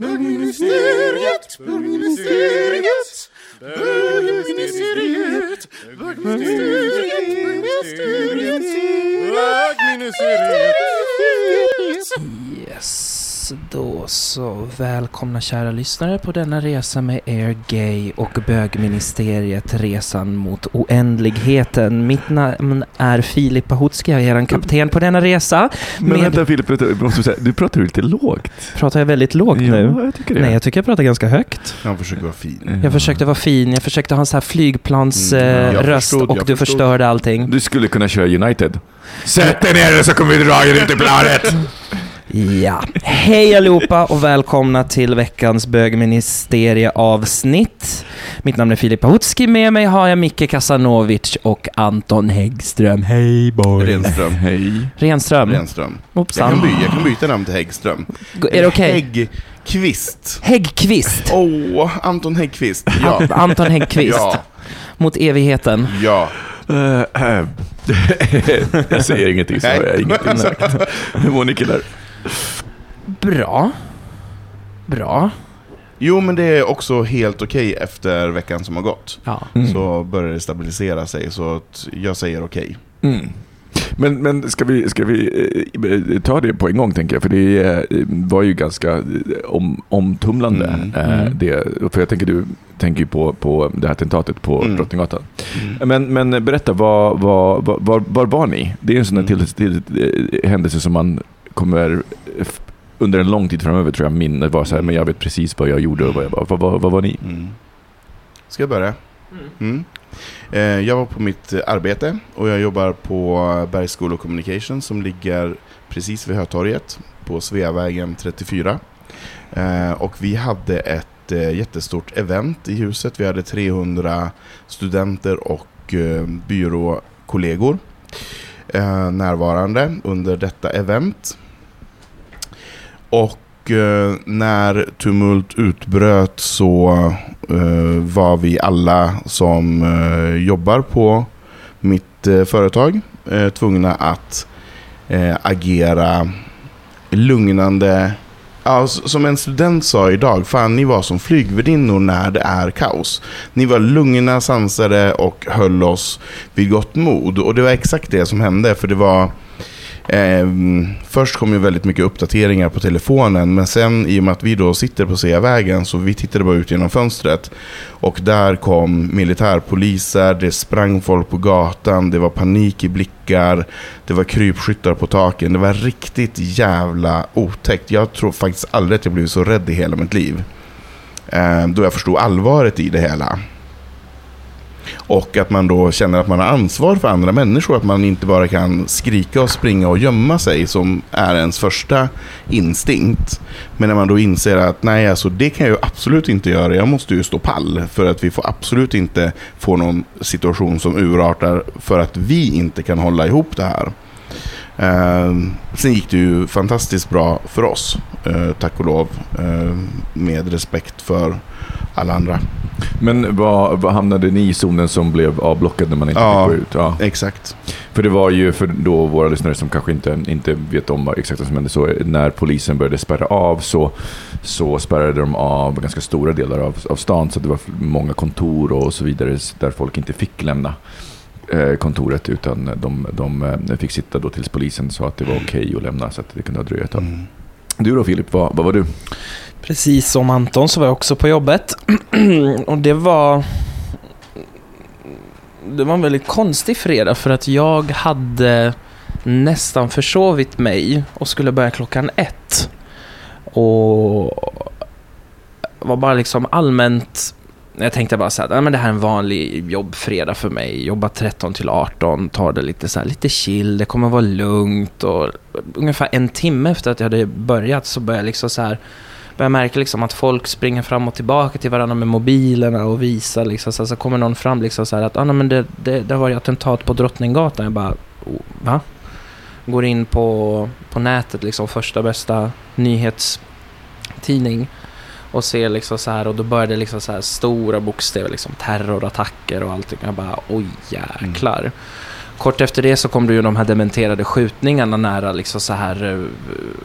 Bögministeriet, bögministeriet, bögministeriet, bögministeriet, bögministeriet. Yes, då så. Välkomna kära lyssnare på denna resa med er gay och bögministeriet. Resan mot oändligheten. Mitt namn är Filip Pahutski, jag är er kapten på denna resa. Men Med- vänta Filip, vänta, jag måste säga, du pratar lite lågt. Pratar jag väldigt lågt Ja, nu? jag tycker det. Nej, jag tycker jag pratar ganska högt. Han försöker vara fin. Jag försökte vara fin, jag försökte ha en sån här flygplans Mm, jag och jag du förstod. förstörde allting. Du skulle kunna köra United. Sätt dig ner så kommer vi dra er ut i planet. Ja, hej allihopa och välkomna till veckans bögministerie-avsnitt. Mitt namn är Filip Pahutski, med mig har jag Micke Kasanovic och Anton Häggström. Hej boy! Renström. Hej. Renström. Renström. Jag Hoppsan. kan, by, jag kan byta namn till Häggström. Är det okej? Häggkvist. Häggkvist. Åh, Anton Häggkvist. Ja. Anton Häggkvist. Ja. Mot evigheten. Ja. Eh, eh. jag säger ingenting, så har jag ingenting sagt. Hur mår ni killar? Bra. Bra. Jo, men det är också helt okej efter veckan som har gått. Ja. Så börjar det stabilisera sig, så att jag säger okej. Mm. Men, men ska vi, ska vi eh, ta det på en gång tänker jag? För det eh, var ju ganska eh, om, omtumlande. Mm. eh, Mm. Det, för jag tänker du tänker ju på, på det här attentatet på Mm. Drottninggatan. Men, men berätta, var, var, var, var, var ni? Det är en sån där till, till, eh, händelse som man kommer under en lång tid framöver tror jag minnet var så här, men jag vet precis vad jag gjorde och vad jag var. Vad vad var ni? Mm. Ska jag börja? Mm. Eh, jag var på mitt eh, arbete och jag jobbar på Bergs School of Communication som ligger precis vid Hötorget på Sveavägen 34. Eh, och vi hade ett eh, jättestort event i huset. Vi hade 300 studenter och eh, byråkollegor eh, närvarande under detta event. Och eh, när tumult utbröt så eh, var vi alla som eh, jobbar på mitt eh, företag eh, tvungna att eh, agera lugnande. Ja, som en student sa idag, fan ni var som flygvärdinnor när det är kaos. Ni var lugna, sansade och höll oss vid gott mod. Och det var exakt det som hände, för det var Eh, först kom ju väldigt mycket uppdateringar på telefonen, men sen i och med att vi då sitter på Sveavägen så vi tittade bara ut genom fönstret. Och där kom militärpoliser, det sprang folk på gatan, det var panik i blickar, det var krypskyttar på taken. Det var riktigt jävla otäckt. Jag tror faktiskt aldrig att jag blivit så rädd i hela mitt liv. Eh, då jag förstod allvaret i det hela. Och att man då känner att man har ansvar för andra människor. Att man inte bara kan skrika och springa och gömma sig som är ens första instinkt. Men när man då inser att nej, alltså det kan jag ju absolut inte göra. Jag måste ju stå pall. För att vi får absolut inte få någon situation som urartar för att vi inte kan hålla ihop det här. Eh, sen gick det ju fantastiskt bra för oss, eh, tack och lov. Eh, med respekt för alla andra. Men vad, vad hamnade ni i zonen som blev avblockad när man inte Ja. fick gå ut? Ja. Exakt. För det var ju för då våra lyssnare som kanske inte, inte vet om vad exakt vad som hände, så när polisen började spärra av så, så spärrade de av ganska stora delar av, av stan. Så det var många kontor och så vidare där folk inte fick lämna eh, kontoret utan de, de eh, fick sitta då tills polisen sa att det var okej att lämna så att det kunde ha dröjt ett tag. Mm. Du då Filip, vad, vad var du? Precis som Anton så var jag också på jobbet. och det var... Det var en väldigt konstig fredag för att jag hade nästan försovit mig och skulle börja klockan ett. Och var bara liksom allmänt... Jag tänkte bara så här, "Nej, men det här är en vanlig jobbfredag för mig. Jobba 13 till 18, tar det lite så här, lite chill, det kommer vara lugnt och ungefär en timme efter att jag hade börjat så började jag liksom så här börjar märka liksom att folk springer fram och tillbaka till varandra med mobilerna och visar liksom, så, så kommer någon fram liksom så här att ah, nej, men det, det, det har varit attentat på Drottninggatan. Jag bara, oh, va? Går in på, på nätet, liksom första bästa nyhetstidning och ser liksom så här och då börjar det liksom så här stora bokstäver liksom terrorattacker och allting. Jag bara, oj jäklar. Kort efter det så kom det ju de här dementerade skjutningarna nära liksom så här, eh,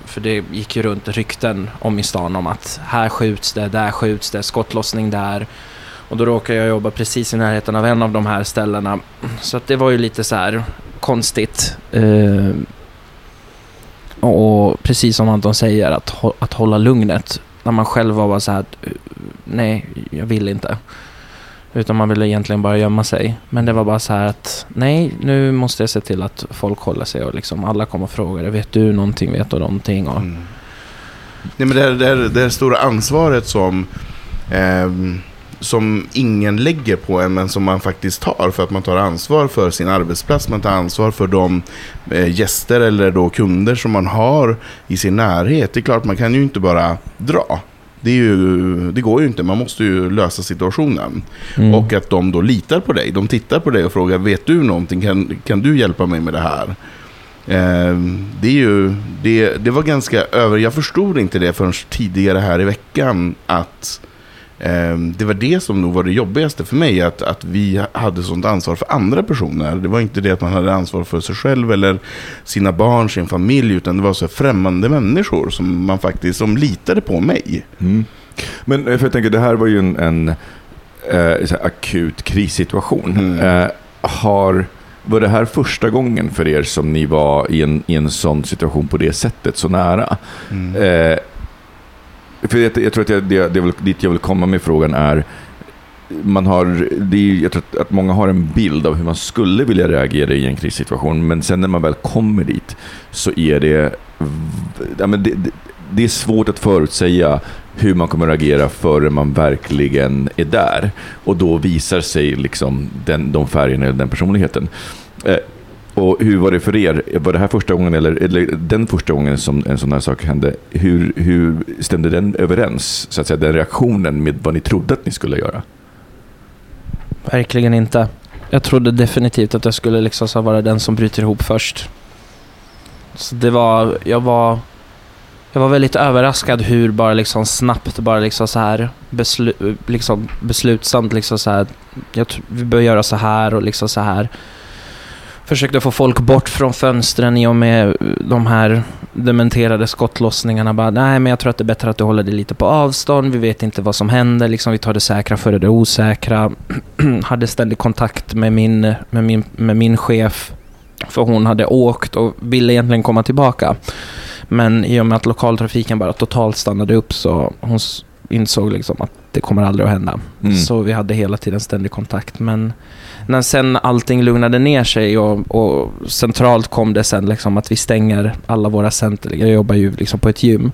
för det gick ju runt rykten om i stan om att här skjuts det, där skjuts det, skottlossning där. Och då råkar jag jobba precis i närheten av en av de här ställena. Så att det var ju lite så här konstigt. Eh, och precis som Anton säger, att, hå- att hålla lugnet. När man själv var bara så här, eh, nej, jag vill inte. Utan man ville egentligen bara gömma sig. Men det var bara så här att nej, nu måste jag se till att folk håller sig och liksom alla kommer och frågar. Vet du någonting? Vet du någonting? Och, Mm. Nej, men det, här, det, här, det här stora ansvaret som, eh, som ingen lägger på en, men som man faktiskt tar. För att man tar ansvar för sin arbetsplats, man tar ansvar för de eh, gäster eller då kunder som man har i sin närhet. Det är klart, man kan ju inte bara dra. Det, ju, det går ju inte, man måste ju lösa situationen. Mm. Och att de då litar på dig. De tittar på dig och frågar, vet du någonting? Kan, kan du hjälpa mig med det här? Eh, det, är ju, det, det var ganska över... Jag förstod inte det förrän tidigare här i veckan. Att det var det som nog var det jobbigaste för mig. Att, att vi hade sånt ansvar för andra personer. Det var inte det att man hade ansvar för sig själv eller sina barn, sin familj. Utan det var så främmande människor som man faktiskt som litade på mig. Mm. Men eh, för jag tänker, det här var ju en, en eh, akut krissituation. Mm. Eh, har, var det här första gången för er som ni var i en, i en sån situation på det sättet, så nära? Mm. Eh, för jag, jag tror att jag, det, det väl dit jag vill komma med frågan är, man har, det är, jag tror att, många har en bild av hur man skulle vilja reagera i en krissituation, men sen när man väl kommer dit så är det, ja, men det, det, det är svårt att förutsäga hur man kommer att agera förrän man verkligen är där. Och då visar sig liksom den, de färgerna eller den personligheten. Eh, och hur var det för er? Var det här första gången, eller, eller den första gången som en sån här sak hände? Hur, hur stämde den överens, så att säga, den reaktionen med vad ni trodde att ni skulle göra? Verkligen inte. Jag trodde definitivt att jag skulle liksom så vara den som bryter ihop först. Så det var, jag var, jag var väldigt överraskad hur bara liksom snabbt, bara liksom så här beslu, liksom beslutsamt liksom så här, jag vi bör göra så här och liksom så här. Försökte få folk bort från fönstren i och med de här dementerade skottlossningarna. Bara, nej, men jag tror att det är bättre att du håller dig lite på avstånd. Vi vet inte vad som händer. Liksom, vi tar det säkra före det osäkra. hade ständig kontakt med min, med, min, med min chef. För hon hade åkt och ville egentligen komma tillbaka. Men i och med att lokaltrafiken bara totalt stannade upp så hon insåg liksom att det kommer aldrig att hända. Mm. Så vi hade hela tiden ständig kontakt. Men när sen allting lugnade ner sig och, och centralt kom det sen liksom att vi stänger alla våra center. Jag jobbar ju liksom på ett gym.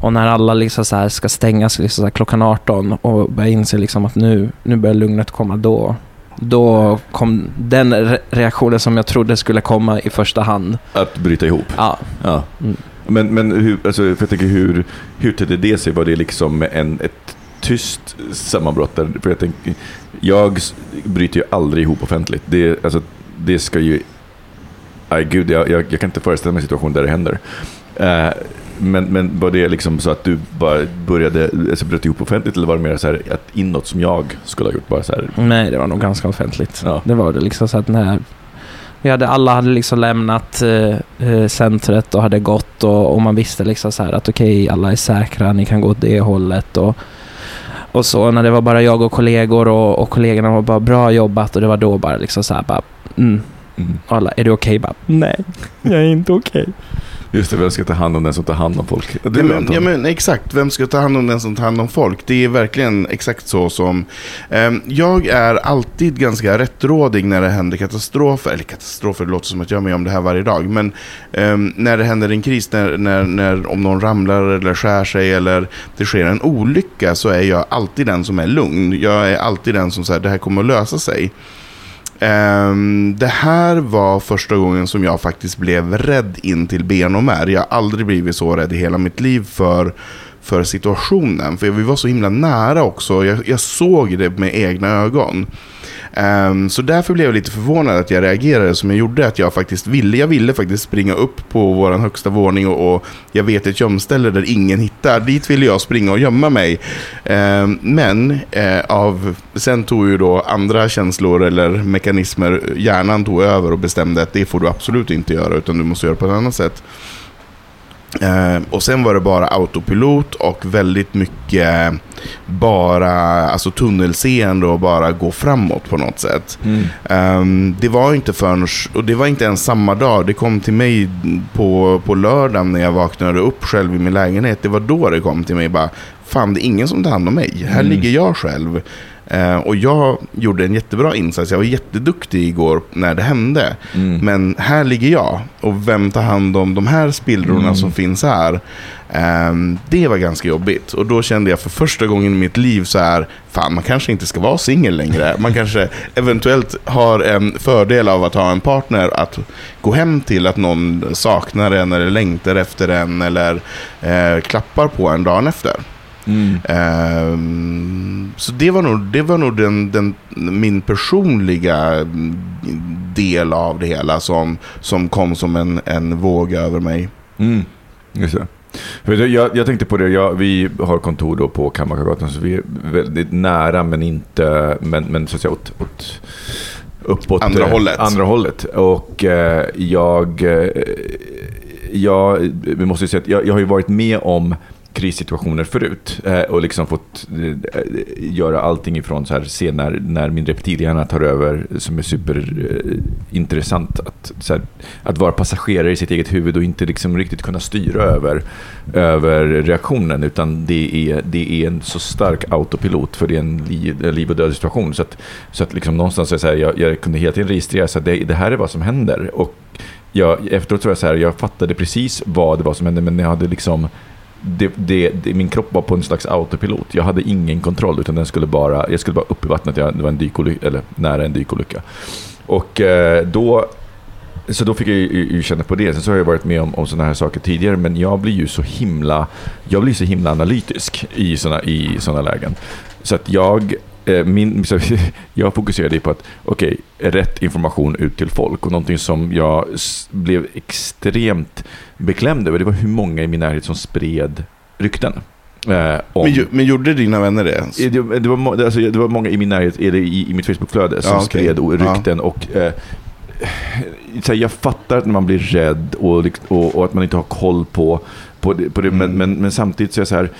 Och när alla liksom så ska stängas liksom så klockan 18 och börja inse liksom att nu, nu börjar lugnet komma då. Då kom den re- reaktionen som jag trodde skulle komma i första hand. Att bryta ihop? Ja, Ja. Mm. Men, men hur, alltså, för jag tänker, hur, hur tedde det sig? Var det liksom en, ett tyst sammanbrott? Där? För jag, tänker, jag bryter ju aldrig ihop offentligt. Det, alltså, det ska ju... Aj, gud, jag, jag, jag kan inte föreställa mig en situation där det händer. Eh, men, men var det liksom så att du bara började alltså, bröt ihop offentligt eller var det mer så här att inåt som jag skulle ha gjort? Bara så här, nej det var nog ganska offentligt. Ja. Det var det liksom så att när vi hade, alla hade liksom lämnat eh, eh, centret och hade gått och, och man visste liksom så här att okej, alla är säkra, ni kan gå åt det hållet och, och så när det var bara jag och kollegor och, och kollegorna var bara bra jobbat och det var då bara liksom så här bara mm. mm. Alla, är du okej? Bara, nej, jag är inte okej. Just det, vem ska ta hand om den som tar hand om folk? Ja men, ja men exakt, vem ska ta hand om den som tar hand om folk? Det är verkligen exakt så som... ehm, jag är alltid ganska rättrådig när det händer katastrofer. Eller katastrofer, det låter som att jag är med om det här varje dag. Men ehm, när det händer en kris, när, när, när, om någon ramlar eller skär sig eller det sker en olycka så är jag alltid den som är lugn. Jag är alltid den som säger det här kommer att lösa sig. Um, det här var första gången som jag faktiskt blev rädd in till ben och märg. Jag har aldrig blivit så rädd i hela mitt liv för, för situationen. För vi var så himla nära också. Jag, jag såg det med egna ögon. Um, så därför blev jag lite förvånad att jag reagerade som jag gjorde. Att jag faktiskt ville, jag ville faktiskt springa upp på vår högsta våning och, och jag vet ett gömställe där ingen hittar. Dit ville jag springa och gömma mig. Um, men uh, av, sen tog ju då andra känslor eller mekanismer, hjärnan tog över och bestämde att det får du absolut inte göra utan du måste göra på ett annat sätt. Eh, och sen var det bara autopilot och väldigt mycket bara alltså tunnelseende och bara gå framåt på något sätt. Mm. Ehm, det var inte förrän, och det var inte ens samma dag, det kom till mig på, på lördagen när jag vaknade upp själv i min lägenhet. Det var då det kom till mig bara, fan det är ingen som tar hand om mig. Här Mm. ligger jag själv. Eh, och jag gjorde en jättebra insats, jag var jätteduktig igår när det hände. Mm. Men här ligger jag och vem tar hand om de här spillrorna Mm. som finns här? Ehm, det var ganska jobbigt. Och då kände jag för första gången i mitt liv så här, fan man kanske inte ska vara singel längre. Man kanske eventuellt har en fördel av att ha en partner att gå hem till, att någon saknar en eller längtar efter en eller eh, klappar på en dagen efter. Mm. Ehm, så det var nog, det var nog den, den, min personliga mm, del av det hela som, som kom som en, en våg över mig. Mm. Just det. Jag, jag tänkte på det, jag, vi har kontor då på Kammarkagatan så vi är väldigt nära men inte, men, men så att säga åt, åt uppåt. Andra eh, hållet. Andra hållet. Och eh, jag, eh, jag, vi måste ju säga att jag, jag har ju varit med om krissituationer förut eh, och liksom fått eh, göra allting ifrån så här, se när, när min reptilhjärna tar över som är superintressant. att, så här, att vara passagerare i sitt eget huvud och inte liksom riktigt kunna styra över, över reaktionen utan det är, det är en så stark autopilot för det är en liv, liv och död situation. Så att, så att liksom någonstans så här, jag, jag kunde hela tiden registrera att det, det här är vad som händer. Och jag, efteråt så jag så här, jag fattade precis vad det var som hände men jag hade liksom det, det, det, min kropp var på en slags autopilot. Jag hade ingen kontroll utan den skulle bara, jag skulle bara upp i vattnet. Jag, det var en dykolycka, eller nära en dykolycka. Och eh, då, så då fick jag ju, ju känna på det. Sen så har jag varit med om, om sådana här saker tidigare men jag blir ju så himla, jag blir så himla analytisk i sådana i såna lägen. Så att jag min, så, jag fokuserade ju på att, okej, rätt information ut till folk. Och någonting som jag blev extremt beklämd över, det var hur många i min närhet som spred rykten. Eh, om, Men, men gjorde dina vänner det? Eh, det, det, var, alltså, det var många i min närhet, eller i, i mitt Facebookflöde, som Ja, okej. spred rykten. Och, eh, här, jag fattar att man blir rädd och, och, och att man inte har koll på, på det. På det men, Mm. men, men samtidigt så är jag så här,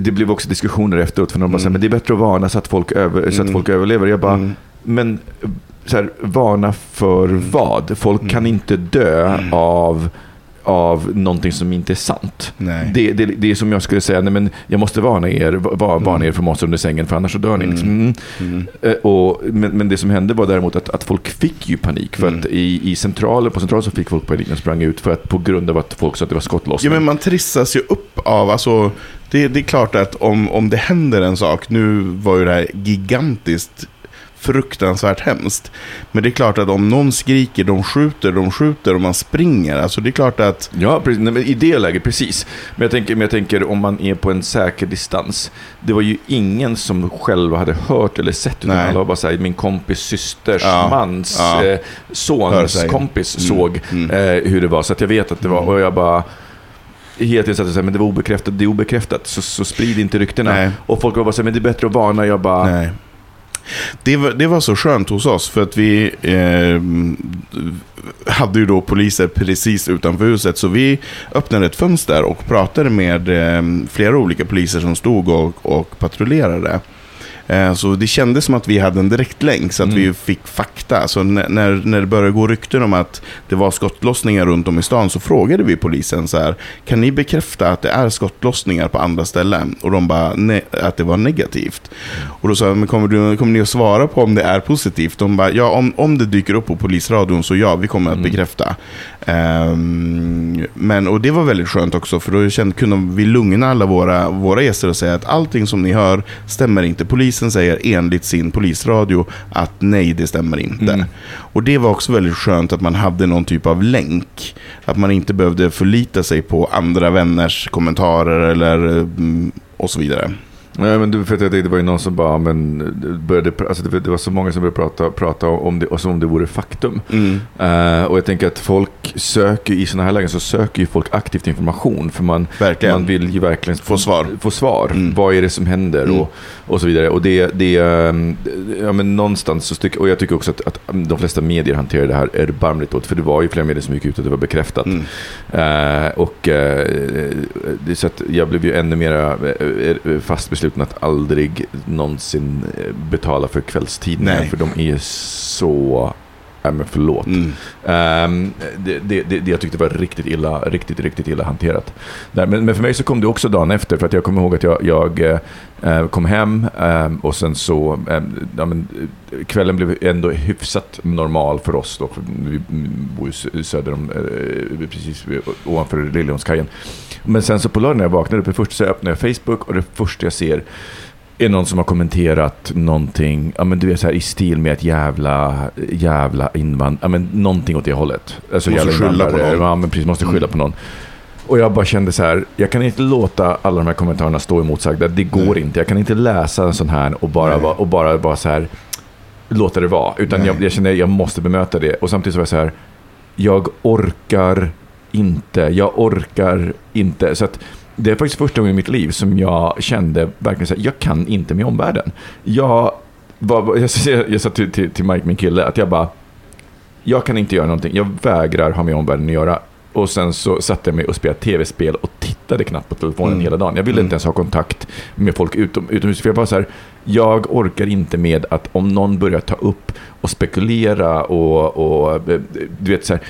det blev också diskussioner efteråt, för de bara Mm. men det är bättre att varna så att folk, över, så att Mm. folk överlever. Jag bara, Mm. men så här, varna för vad? Folk Mm. kan inte dö av, av någonting som inte är sant. Det, det, det är som jag skulle säga, nej, men jag måste varna er, va- varna Mm. er för monster under sängen för annars så dör ni. Liksom. Mm. Mm. Mm. Eh, Och, men, men det som hände var däremot att, att folk fick ju panik. För Mm. att i, i centralen, på centralen så fick folk panik och sprang ut för att, på grund av att folk sa att det var Ja, skottlossning. men man trissas ju upp av, alltså, det, det är klart att om, om det händer en sak, nu var ju det här gigantiskt fruktansvärt hemskt. Men det är klart att om någon skriker, de skjuter, de skjuter och man springer. Alltså det är klart att... Ja, precis. I det läget, precis. Men jag, tänker, men jag tänker om man är på en säker distans. Det var ju ingen som själv hade hört eller sett. Utan Nej. alla var bara så här, min kompis systers Ja. mans Ja. eh, sons kompis Mm. såg Mm. eh, hur det var. Så att jag vet att det var, Mm. och jag bara... Helt enkelt så här, men det var obekräftat, det är obekräftat. Så, så sprid inte ryktena. Nej. Och folk var bara så men det är bättre att varna. Jag bara, Nej. Det var, det var så skönt hos oss för att vi eh, hade ju då poliser precis utanför huset. Så vi öppnade ett fönster och pratade med eh, flera olika poliser som stod och, och patrullerade. Eh, Så det kändes som att vi hade en direktlänk, så att Mm. vi fick fakta. Så när, när, det började gå rykten om att det var skottlossningar runt om i stan så frågade vi polisen så här, kan ni bekräfta att det är skottlossningar på andra ställen? Och de bara, att det var negativt. Och då sa jag, men kommer, du, kommer ni att svara på om det är positivt? De bara, ja om, om det dyker upp på polisradion så ja, vi kommer att Mm. bekräfta. Ehm, men, och det var väldigt skönt också, för då kände, kunde vi lugna alla våra, våra gäster och säga att allting som ni hör stämmer inte. Polisen säger enligt sin polisradio att nej, det stämmer inte. Mm. Och det var också väldigt skönt att man hade någon typ av länk. Att man inte behövde förlita sig på andra vänners kommentarer eller mm, och så vidare. Nej, men du, för att jag tänkte, det var ju någon som bara, men, började, alltså det, det var så många som började prata, prata om det och som om det vore faktum. Mm. Eh, och jag tänker att folk söker, i sådana här lägen så söker ju folk aktivt information. För man, Verkligen. man vill ju verkligen Få svar. Få svar. Mm. Vad är det som händer? Mm. Och, och så vidare. Och det, det ehm, ja, men någonstans så tycker, och jag tycker också att, att de flesta medier hanterar det här erbarmligt åt. För det var ju flera medier som gick ut och det var bekräftat. Mm. Eh, och eh, det, så att jag blev ju ännu mer eh, fast besluten att aldrig någonsin eh, betala för kvällstidningar. Nej. För de är så... Nej men förlåt. Mm. Ehm, det, det, det, jag tyckte var riktigt illa, riktigt, riktigt illa hanterat. Där, men, men för mig så kom det också dagen efter, för att jag kommer ihåg att jag, jag eh, kom hem ehm, och sen så, ehm, ja, men, eh, kvällen blev ändå hyfsat normal för oss då, för vi bor ju sö- söder om, precis ovanför Liljeholmskajen. Men sen så på lördagen när jag vaknade upp, det första så öppnar jag Facebook och det första jag ser är någon som har kommenterat någonting, ja men du vet så här i stil med ett jävla, jävla invand, ja men någonting åt det hållet. Alltså Måste skylla på någon. Ja men precis, måste skylla på någon. Och jag bara kände så här, jag kan inte låta alla de här kommentarerna stå emotsagda. Det går Nej. inte. Jag kan inte läsa en sån här och bara, vara- och bara vara så här, låta det vara. Utan Nej. jag, jag känner att jag måste bemöta det. Och samtidigt så var jag så här, jag orkar inte. Jag orkar inte. Så att det är faktiskt första gången i mitt liv som jag kände verkligen så här, jag kan inte med omvärlden. Jag, var, jag, jag, jag sa till, till, till Mike, min kille, att jag bara, jag kan inte göra någonting. Jag vägrar ha med omvärlden att göra. Och sen så satte jag mig och spelade tv-spel och tittade knappt på telefonen Mm. hela dagen. Jag ville Mm. inte ens ha kontakt med folk utom, utomhus. För jag bara så här, jag orkar inte med att om någon börjar ta upp och spekulera och, och eh, du vet så här,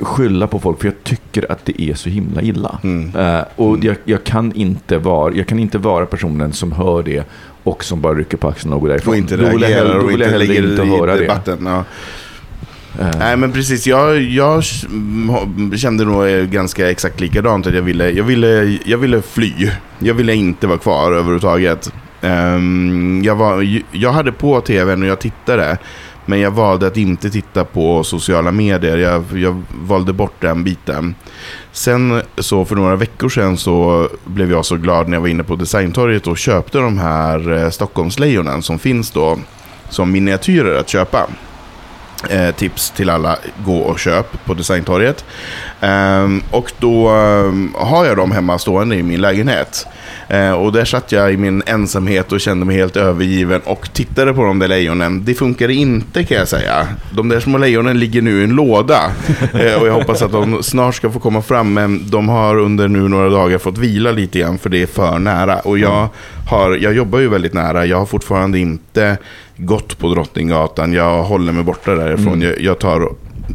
skylla på folk. För jag tycker att det är så himla illa. Mm. Eh, och jag, jag, kan inte vara, jag kan inte vara personen som hör det och som bara rycker på axlarna och går därifrån. Och inte Då vill jag hellre- och inte lägger inte i höra det. debatten. Ja. Eh, Nej men precis, jag, jag mm, kände nog eh, ganska exakt likadant. Att jag, ville, jag, ville, jag ville fly. Jag ville inte vara kvar överhuvudtaget. Ehm, jag, var, jag hade på tvn och jag tittade. Men jag valde att inte titta på sociala medier. Jag, jag valde bort den biten. Sen så för några veckor sedan så blev jag så glad när jag var inne på Designtorget och köpte de här eh, Stockholmslejonen som finns då som miniatyrer att köpa. Eh, tips till alla, gå och köp på Designtorget. Ehm, och då ehm, har jag dem hemma stående i min lägenhet. Eh, och där satt jag i min ensamhet och kände mig helt övergiven och tittade på de där lejonen. Det funkar inte kan jag säga. De där små lejonen ligger nu i en låda. Eh, och jag hoppas att de snart ska få komma fram. Men de har under nu några dagar fått vila lite grann för det är för nära. Och jag, har, jag jobbar ju väldigt nära. Jag har fortfarande inte gått på Drottninggatan. Jag håller mig borta därifrån. Mm. Jag, jag tar,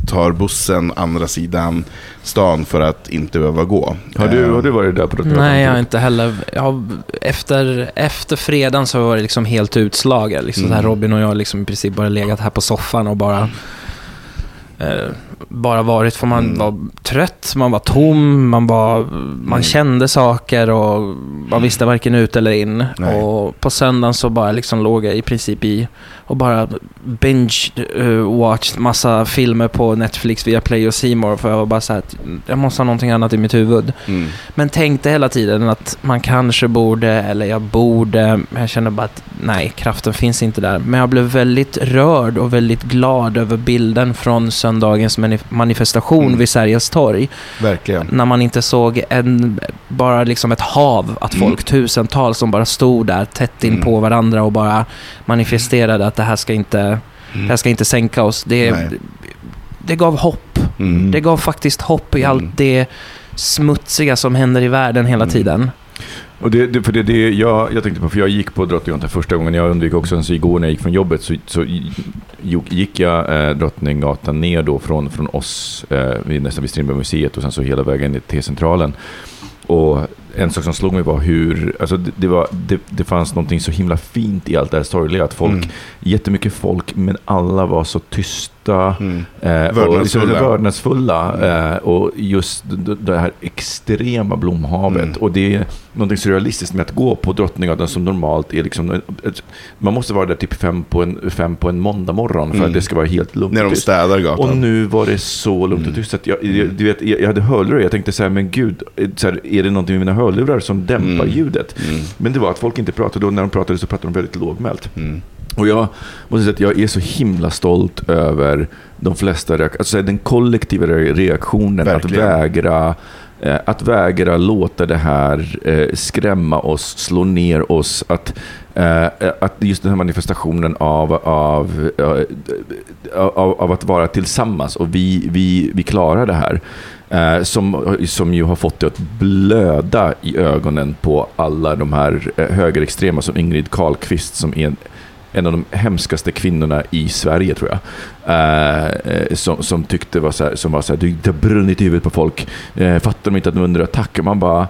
tar bussen andra sidan stan för att inte behöva gå. har, du, har du varit där på Drottninggatan? Nej, jag har inte heller. Jag har, efter, efter fredagen så var det liksom helt utslagen. Liksom så här Mm. Robin och jag liksom i princip bara legat här på soffan och bara... Eh, bara varit, för man Mm. var trött, man var tom, man, var, man Mm. kände saker och man visste varken ut eller in. Nej. Och på söndagen så bara liksom låg jag i princip i och bara binge-watched massa filmer på Netflix via Play och More för jag var bara så här att jag måste ha någonting annat i mitt huvud. Mm. Men tänkte hela tiden att man kanske borde, eller jag borde. Men jag kände bara att nej, kraften finns inte där. Men jag blev väldigt rörd och väldigt glad över bilden från söndagens manif- manifestation Mm. vid Sergels torg. Verkligen. När man inte såg en, bara liksom ett hav att folk, tusentals som bara stod där tätt in Mm. på varandra och bara manifesterade att det här ska inte, det här ska inte sänka oss. Det, Nej. det gav hopp. Mm. Det gav faktiskt hopp i Mm. allt det smutsiga som händer i världen hela Mm. tiden. Och det, det, för det, det jag, jag tänkte på, för jag gick på Drottninggatan första gången. Jag undvek också, så igår när jag gick från jobbet så, så gick jag eh, Drottninggatan ner då från, från oss, eh, nästan vid Strindbergsmuseet och sen så hela vägen ner till T-centralen. Och en sak som slog mig var hur, alltså det, det, var, det, det fanns någonting så himla fint i allt det här sorgliga. Att folk, mm. jättemycket folk, men alla var så tysta. Mm. Eh, och liksom vördnadsfulla. Eh, och just det, här extrema blomhavet. Mm. Och det är någonting surrealistiskt med att gå på Drottninggatan som normalt är liksom, man måste vara där typ fem på en, fem på en måndag morgon för att mm. det ska vara helt lugnt. När de städar gatan. Och nu var det så lugnt och mm. tyst. Att jag, jag, du vet, jag, hade hörlurar jag tänkte så här, men gud, så här, är det någonting med mina hörlurar som dämpar mm. ljudet? Mm. Men det var att folk inte pratade och när de pratade så pratade de väldigt lågmält. Och jag måste säga att jag är så himla stolt över de flesta alltså den kollektiva reaktionen Verkligen. att vägra Eh, att vägra låta det här eh, skrämma oss, slå ner oss. Att, eh, att just den här manifestationen av, av, av, av att vara tillsammans och vi, vi, vi klarar det här. Som, som ju har fått det att blöda i ögonen på alla de här högerextrema som Ingrid Carlqvist som är en av de hemskaste kvinnorna i Sverige tror jag. Eh, som, som tyckte var så här, som var så här, det har brunnit i huvudet på folk. Eh, fattar de inte att de under attack? Man bara...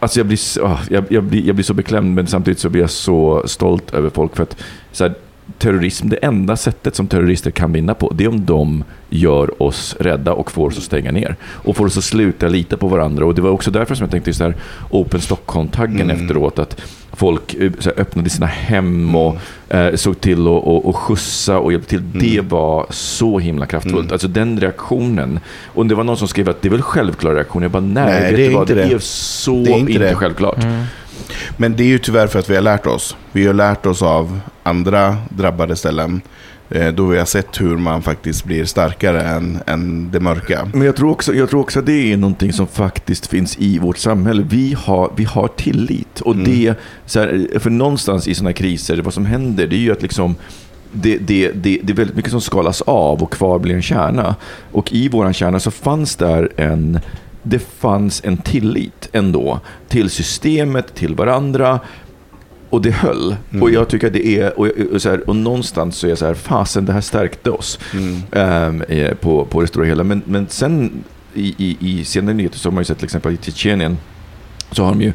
Alltså jag blir, oh, jag, jag, blir, jag blir så beklämd men samtidigt så blir jag så stolt över folk. för att så här, terrorism, det enda sättet som terrorister kan vinna på, det är om de gör oss rädda och får oss att stänga ner. Och får oss att sluta lita på varandra. Och det var också därför som jag tänkte så här Open Stockholm-taggen mm. efteråt. Att folk eh, här, öppnade sina hem och eh, såg till att och, och skjutsa och hjälpte till. Mm. Det var så himla kraftfullt. Mm. Alltså den reaktionen. Och det var någon som skrev att det är väl självklar reaktion. Jag bara, nej, nej vet det, är vad, inte det. det är så det är inte, inte självklart. Mm. Men det är ju tyvärr för att vi har lärt oss. Vi har lärt oss av andra drabbade ställen. Eh, då vi har sett hur man faktiskt blir starkare än, än det mörka. Men jag tror, också, jag tror också att det är någonting som faktiskt finns i vårt samhälle. Vi har, vi har tillit. Och mm. det, så här, för någonstans i sådana kriser, vad som händer, det är ju att liksom det, det, det, det är väldigt mycket som skalas av och kvar blir en kärna. Och i vår kärna så fanns där en, det fanns en tillit ändå till systemet, till varandra. Och det höll. Mm. Och jag tycker att det är, och, och, så här, och någonstans så är jag så här, fasen det här stärkte oss mm. um, på, på det stora hela. Men, men sen i, i, i senare nyheter så har man ju sett till exempel i Tjetjenien så har de ju,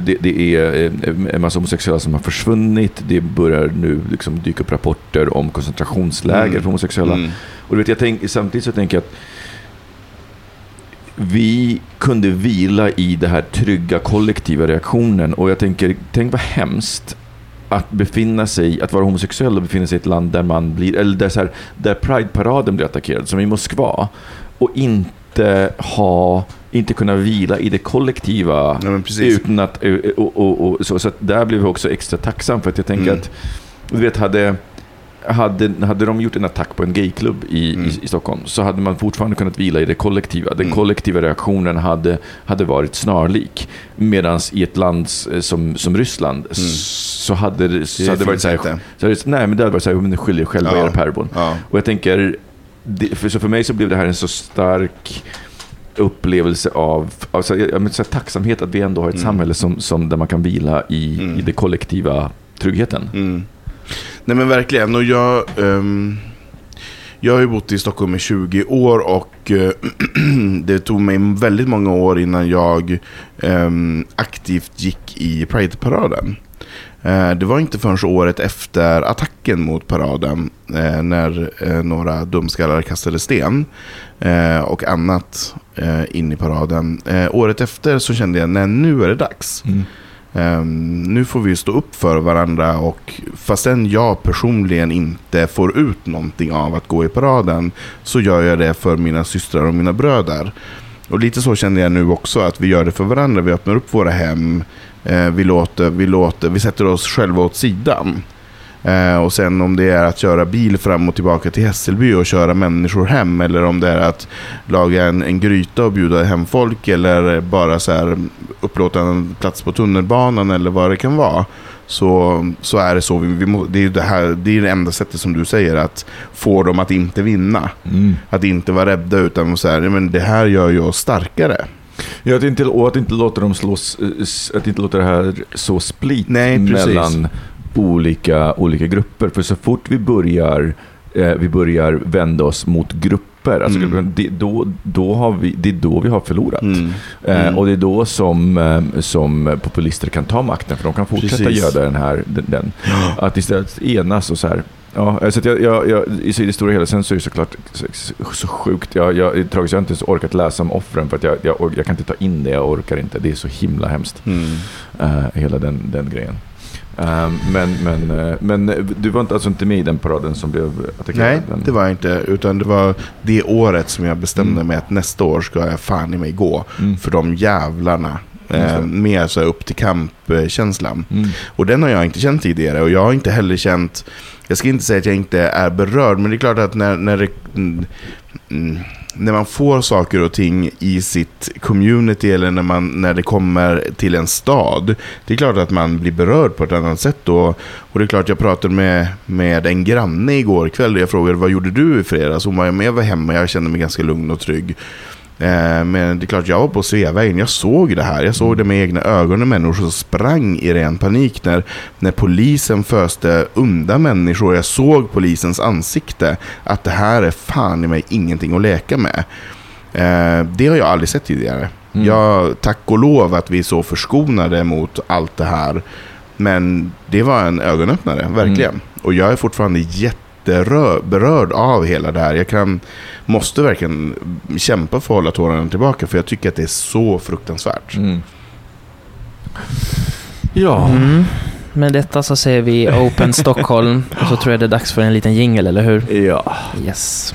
det, det, är eh, en massa homosexuella som har försvunnit. Det börjar nu liksom dyka upp rapporter om koncentrationsläger mm. för homosexuella. Mm. Och du vet, jag tänk, samtidigt så tänker jag att vi kunde vila i den här trygga kollektiva reaktionen. Och jag tänker, tänk vad hemskt att befinna sig, att vara homosexuell och befinna sig i ett land där man blir, eller där, så här, där Pride-paraden blir attackerad, som i Moskva. Och inte ha, inte kunna vila i det kollektiva. Ja, utan att, och, och, och, så, så att där blev jag också extra tacksam för att jag tänker mm. att, du vet, hade hade, hade de gjort en attack på en gayklubb i, mm. i, i, Stockholm så hade man fortfarande kunnat vila i det kollektiva. Den mm. kollektiva reaktionen hade, hade varit snarlik. Medan i ett land som, som Ryssland mm. så hade det, så det hade varit så här, så hade, nej, men det hade varit så här, men skyll er själva ja. era päron. Ja. Och jag tänker, det, för, så för mig så blev det här en så stark upplevelse av, av så, jag, så tacksamhet att vi ändå har ett mm. samhälle som, som, där man kan vila i, mm. i det kollektiva tryggheten. Nej men verkligen. Och jag, um, jag har ju bott i Stockholm i 20 år och uh, det tog mig väldigt många år innan jag um, aktivt gick i Pride-paraden. Uh, det var inte förrän året efter attacken mot paraden uh, när några dumskallar kastade sten och annat in i paraden. året efter så kände jag att nu är det dags. Mm. Um, nu får vi stå upp för varandra och fastän jag personligen inte får ut någonting av att gå i paraden så gör jag det för mina systrar och mina bröder. Och lite så känner jag nu också att vi gör det för varandra. Vi öppnar upp våra hem. Uh, vi, låter, vi, låter, vi sätter oss själva åt sidan. Eh, och sen om det är att köra bil fram och tillbaka till Hässelby och köra människor hem. Eller om det är att laga en, en gryta och bjuda hem folk. Eller bara så här, upplåta en plats på tunnelbanan eller vad det kan vara. Så, så är det så. Vi, vi det, är det, här, det är det enda sättet som du säger att få dem att inte vinna. Mm. Att inte vara rädda utan så här, men det här gör ju oss starkare. Ja, att inte, och att inte låta dem slås, eh, att inte låta det här så split Nej, mellan olika, olika grupper. För så fort vi börjar, eh, vi börjar vända oss mot grupper, alltså, Mm. det, då, då har vi, det är då vi har förlorat. Mm. Eh, Mm. och det är då som, eh, som populister kan ta makten, för de kan fortsätta Precis. göra den här. Den, den. Att istället enas och så här. Ja, så jag, jag, jag, I det stora hela sen så är det såklart så, så sjukt. Jag, jag, tragiskt, jag har inte ens orkat läsa om offren för att jag, jag, jag kan inte ta in det, jag orkar inte. Det är så himla hemskt, Mm. eh, hela den, den grejen. Eh, men, men, eh, men du var inte, alltså inte med i den paraden som blev attackerad? Nej, Den- det var jag inte. Utan det var det året som jag bestämde mig att nästa år ska jag fan i mig gå. Mm. För de jävlarna. Eh, med så upp till kamp-känslan. Mm. Och den har jag inte känt tidigare. Och jag har inte heller känt... Jag ska inte säga att jag inte är berörd. Men det är klart att när, när, det, mm, mm, när man får saker och ting i sitt community. Eller när, man, när det kommer till en stad. Det är klart att man blir berörd på ett annat sätt. då. och det är klart jag pratade med, med en granne igår kväll. Och jag frågade vad gjorde du i fredags? Hon var med jag var hemma. Jag kände mig ganska lugn och trygg. Eh, Men det är klart, jag var på Sveavägen. Jag såg det här. Jag såg det med egna ögon människor som sprang i ren panik när, när polisen föste undan människor. Jag såg polisens ansikte att det här är fan i mig ingenting att leka med. Eh, Det har jag aldrig sett tidigare. Mm. Jag, tack och lov att vi är så förskonade mot allt det här. Men det var en ögonöppnare, verkligen. Mm. Och jag är fortfarande jätteberörd av hela det här. Jag kan, måste verkligen kämpa för att hålla tårarna tillbaka. För jag tycker att det är så fruktansvärt. Mm. Ja. Mm. Med detta så säger vi Open Stockholm och så tror jag det är dags för en liten jingle, eller hur? Ja. Yes.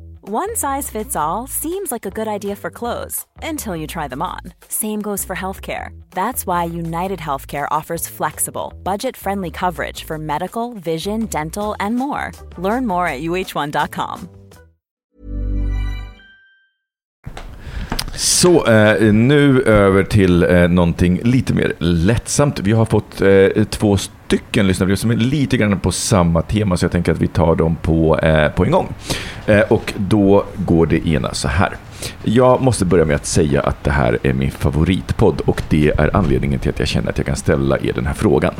One size fits all seems like a good idea for clothes until you try them on. Same goes for healthcare. That's why United Healthcare offers flexible, budget friendly coverage for medical, vision, dental, and more. Learn more at uh1.com. Så, eh, nu över till eh, någonting lite mer lättsamt. Vi har fått eh, två stycken lyssnarbrev som är lite grann på samma tema, så jag tänker att vi tar dem på, eh, på en gång. Eh, och då går det ena så här. Jag måste börja med att säga att det här är min favoritpodd och det är anledningen till att jag känner att jag kan ställa er den här frågan.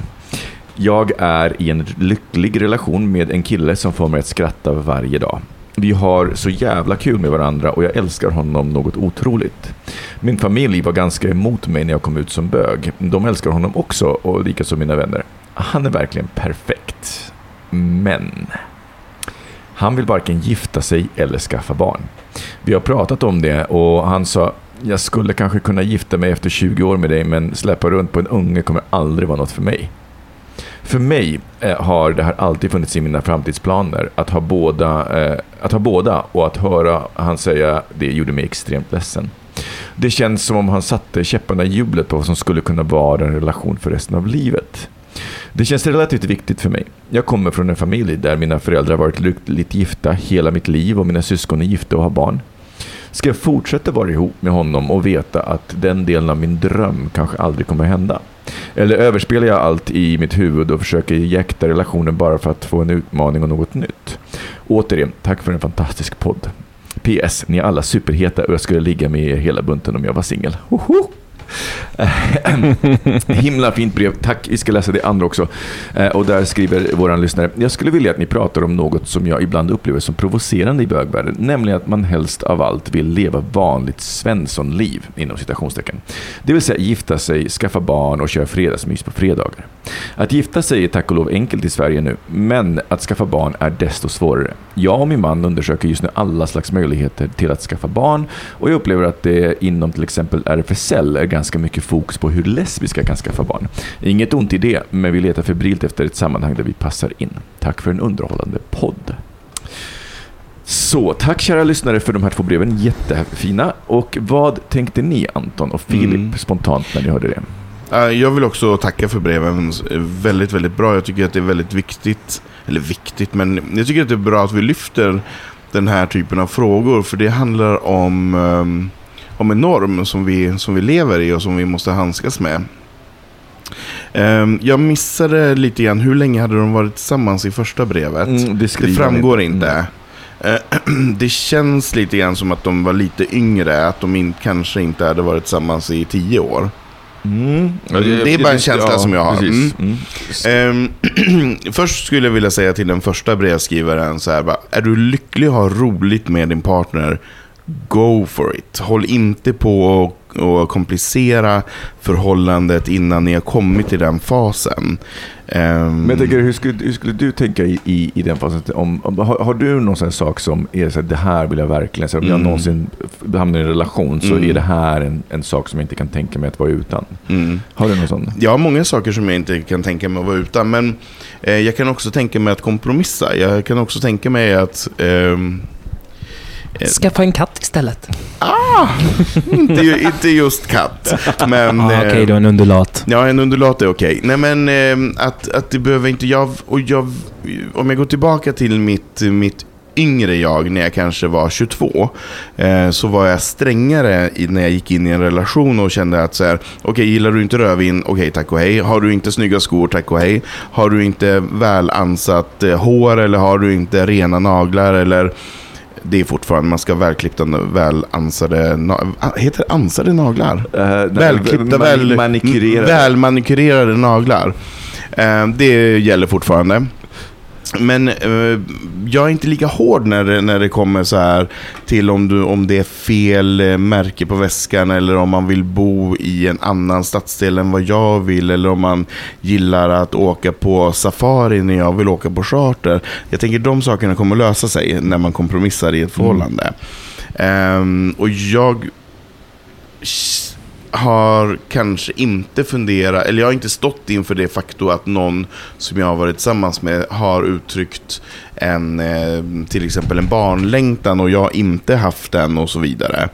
Jag är i en lycklig relation med en kille som får mig att skratta varje dag. Vi har så jävla kul med varandra och jag älskar honom något otroligt. Min familj var ganska emot mig när jag kom ut som bög. De älskar honom också och likaså mina vänner. Han är verkligen perfekt. Men... Han vill varken gifta sig eller skaffa barn. Vi har pratat om det och han sa jag skulle kanske kunna gifta mig efter 20 år med dig men släppa runt på en unge kommer aldrig vara något för mig. För mig eh, har det här alltid funnits i mina framtidsplaner. Att ha, båda, eh, att ha båda och att höra han säga det gjorde mig extremt ledsen. Det känns som om han satte käpparna i hjulet på vad som skulle kunna vara en relation för resten av livet. Det känns relativt viktigt för mig. Jag kommer från en familj där mina föräldrar varit lyckligt gifta hela mitt liv och mina syskon är gifta och har barn. Ska jag fortsätta vara ihop med honom och veta att den delen av min dröm kanske aldrig kommer hända? Eller överspelar jag allt i mitt huvud och försöker jäkta relationen bara för att få en utmaning och något nytt? Återigen, tack för en fantastisk podd. PS. Ni är alla superheta och jag skulle ligga med er hela bunten om jag var singel. Eh, Himla fint brev. Tack. Vi ska läsa det andra också. Eh, och där skriver vår lyssnare. Jag skulle vilja att ni pratar om något som jag ibland upplever som provocerande i bögvärlden. Nämligen att man helst av allt vill leva vanligt svenssonliv, inom citationstecken. Det vill säga gifta sig, skaffa barn och köra fredagsmys på fredagar. Att gifta sig är tack och lov enkelt i Sverige nu, men att skaffa barn är desto svårare. Jag och min man undersöker just nu alla slags möjligheter till att skaffa barn och jag upplever att det inom till exempel RFSL är ganska mycket fokus på hur lesbiska kan skaffa barn. Inget ont i det, men vi letar febrilt efter ett sammanhang där vi passar in. Tack för en underhållande podd. Så, tack kära lyssnare för de här två breven. Jättefina. Och vad tänkte ni Anton och Filip Mm. spontant när ni hörde det? Eh, Jag vill också tacka för breven. Väldigt, väldigt bra. Jag tycker att det är väldigt viktigt. Eller viktigt, men jag tycker att det är bra att vi lyfter den här typen av frågor. För det handlar om, ehm, om en norm som vi, som vi lever i och som vi måste handskas med. Ehm, Jag missade lite grann, hur länge hade de varit tillsammans i första brevet? Mm, Det skriver framgår ni. inte. Eh, Det känns lite grann som att de var lite yngre, att de in, kanske inte hade varit tillsammans i tio år. Mm. Det är bara en känsla som jag har. Mm. Mm. Ehm, först skulle jag vilja säga till den första brevskrivaren så här, bara, är du lycklig och har roligt med din partner, go for it. Håll inte på och, och komplicera förhållandet innan ni har kommit till den fasen. Ehm, Men jag tänker, hur skulle, hur skulle du tänka i, i, i den fasen? Om, om, har, har du någon sån sak som är så här, det här vill jag verkligen, så om jag Mm. någonsin f- hamnar i en relation så Mm. är det här en, en sak som jag inte kan tänka mig att vara utan. mm. Har du någon sån? Jag har många saker som jag inte kan tänka mig att vara utan. Men eh, jag kan också tänka mig att kompromissa. Jag kan också tänka mig att... Eh. Skaffa en katt istället. inte, ju- inte just katt. Men, Ah, Okej, eh, då en undulat. Ja, en undulat är okej. Nej, men eh, att, att det behöver inte... Jag, och jag, om jag går tillbaka till mitt, mitt yngre jag, när jag kanske var 22, eh, så var jag strängare när jag gick in i en relation och kände att så här, okej, gillar du inte rödvin, okej, tack och hej. Har du inte snygga skor, tack och hej. Har du inte väl ansatt eh, hår eller har du inte rena naglar eller det är fortfarande, man ska ha välklippta, väl ansade, na- ah, heter det ansade naglar? Välklippta, väl, Manikyrerade. välmanikurerade naglar. Eh, det gäller fortfarande. Men eh, jag är inte lika hård när det, när det kommer så här till om, du, om det är fel eh, märke på väskan eller om man vill bo i en annan stadsdel än vad jag vill eller om man gillar att åka på safari när jag vill åka på charter. Jag tänker de sakerna kommer lösa sig när man kompromissar i ett förhållande. Ehm, och jag har kanske inte funderat, eller jag har inte stått inför det faktum att någon som jag har varit tillsammans med har uttryckt en, eh, till exempel en barnlängtan och jag inte haft den och så vidare.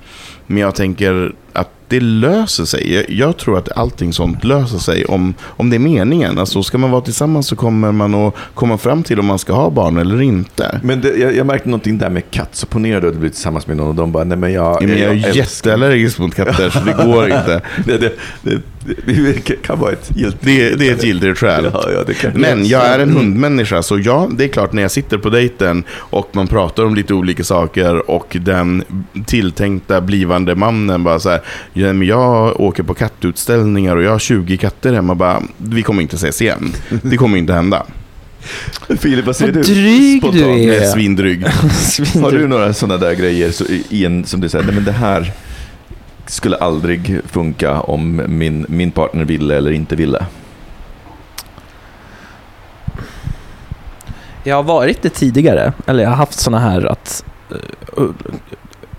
Men jag tänker att det löser sig. Jag, jag tror att allting sånt löser sig om, om det är meningen. Alltså ska man vara tillsammans så kommer man att komma fram till om man ska ha barn eller inte. Men det, jag, jag märkte någonting där med katt. Så ponera du att du blir tillsammans med någon och de bara, nej men jag... Men jag är älskar- jätteallergisk mot katter så det går inte. det, det, det, kan vara ett giltigt... Det, det är ett giltigt skäl. Ja, ja, Men jag är en hundmänniska, så ja, det är klart när jag sitter på dejten och man pratar om lite olika saker och den tilltänkta blivande mannen bara så här, ja, men jag åker på kattutställningar och jag har 20 katter hemma, bara, vi kommer inte ses igen. Det kommer inte hända. Filip, vad säger Vad du? dryg Spontant. du är är. svindryg. Har du några sådana där grejer så, i- en, som du säger, nej men det här skulle aldrig funka om min, min partner ville eller inte ville? Jag har varit det tidigare, eller jag har haft såna här att uh,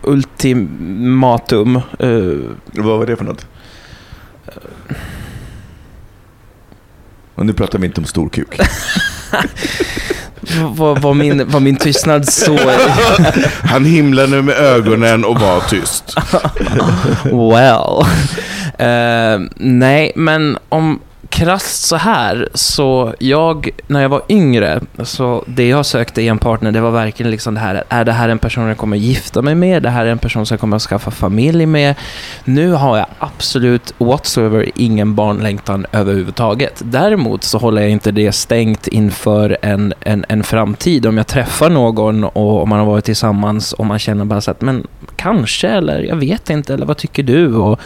ultimatum. Uh, Vad var det för något? Och nu pratar vi inte om stor kuk. var, min, var min tystnad så... Han himlade med ögonen och var tyst. Well. Eh, nej, men om krasst så här, så jag, när jag var yngre, så det jag sökte i en partner, det var verkligen liksom det här, är det här en person jag kommer gifta mig med? Det här är en person som jag kommer att skaffa familj med? Nu har jag absolut whatsoever ingen barnlängtan överhuvudtaget. Däremot så håller jag inte det stängt inför en, en, en framtid. Om jag träffar någon och om man har varit tillsammans och man känner bara så att, men kanske, eller jag vet inte, eller vad tycker du? Och,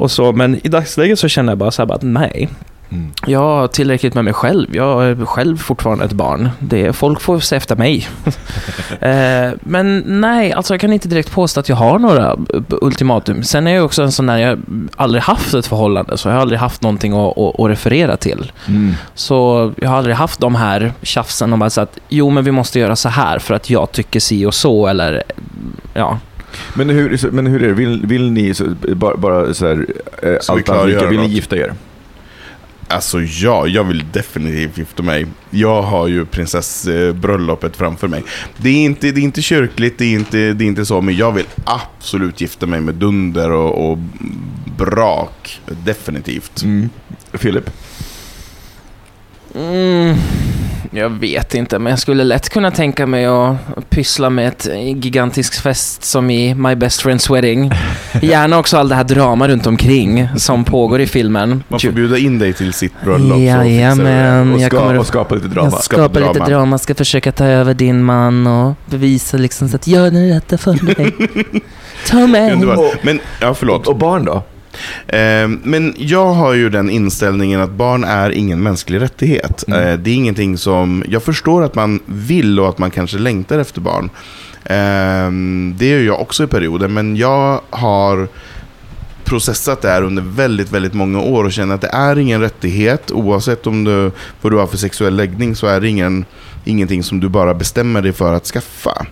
och så. Men i dagsläget så känner jag bara så här bara att nej. Mm. Jag har tillräckligt med mig själv. Jag är själv fortfarande ett barn. Det, folk får se efter mig. eh, men nej, alltså jag kan inte direkt påstå att jag har några ultimatum. Sen är jag också en sån där, jag har aldrig haft ett förhållande, så jag har aldrig haft någonting att, att, att referera till. Mm. Så jag har aldrig haft de här tjafsen om att jo men vi måste göra så här för att jag tycker si och så eller ja. Men, hur, men hur är det? Vill, vill ni, så, bara, bara så här, eh, Så allt annat lika, vill ni gifta er? Alltså ja, jag vill definitivt gifta mig. Jag har ju prinsessbröllopet framför mig. Det är inte, det är inte kyrkligt, det är inte, det är inte så, men jag vill absolut gifta mig med dunder och, och brak. Definitivt. Mm. Filip? Mm, jag vet inte, men jag skulle lätt kunna tänka mig att pyssla med ett gigantisk fest som i My Best Friend's Wedding. Gärna också all det här drama runt omkring som pågår i filmen. Man får bjuda in dig till sitt bröllop. du det. Jajamän, Och, jag ska, kommer och skapa lite drama. jag skapar lite drama. drama, ska försöka ta över din man och bevisa liksom så att jag är den rätta för dig. Ta mig. Men, ja förlåt. Och barn då? Eh, Men jag har ju den inställningen att barn är ingen mänsklig rättighet. Mm. Eh, Det är ingenting som... Jag förstår att man vill och att man kanske längtar efter barn. Eh, Det gör jag också i perioder, men jag har processat det här under väldigt, väldigt många år och känner att det är ingen rättighet. Oavsett om du, vad du har för sexuell läggning så är det ingen, ingenting som du bara bestämmer dig för att skaffa.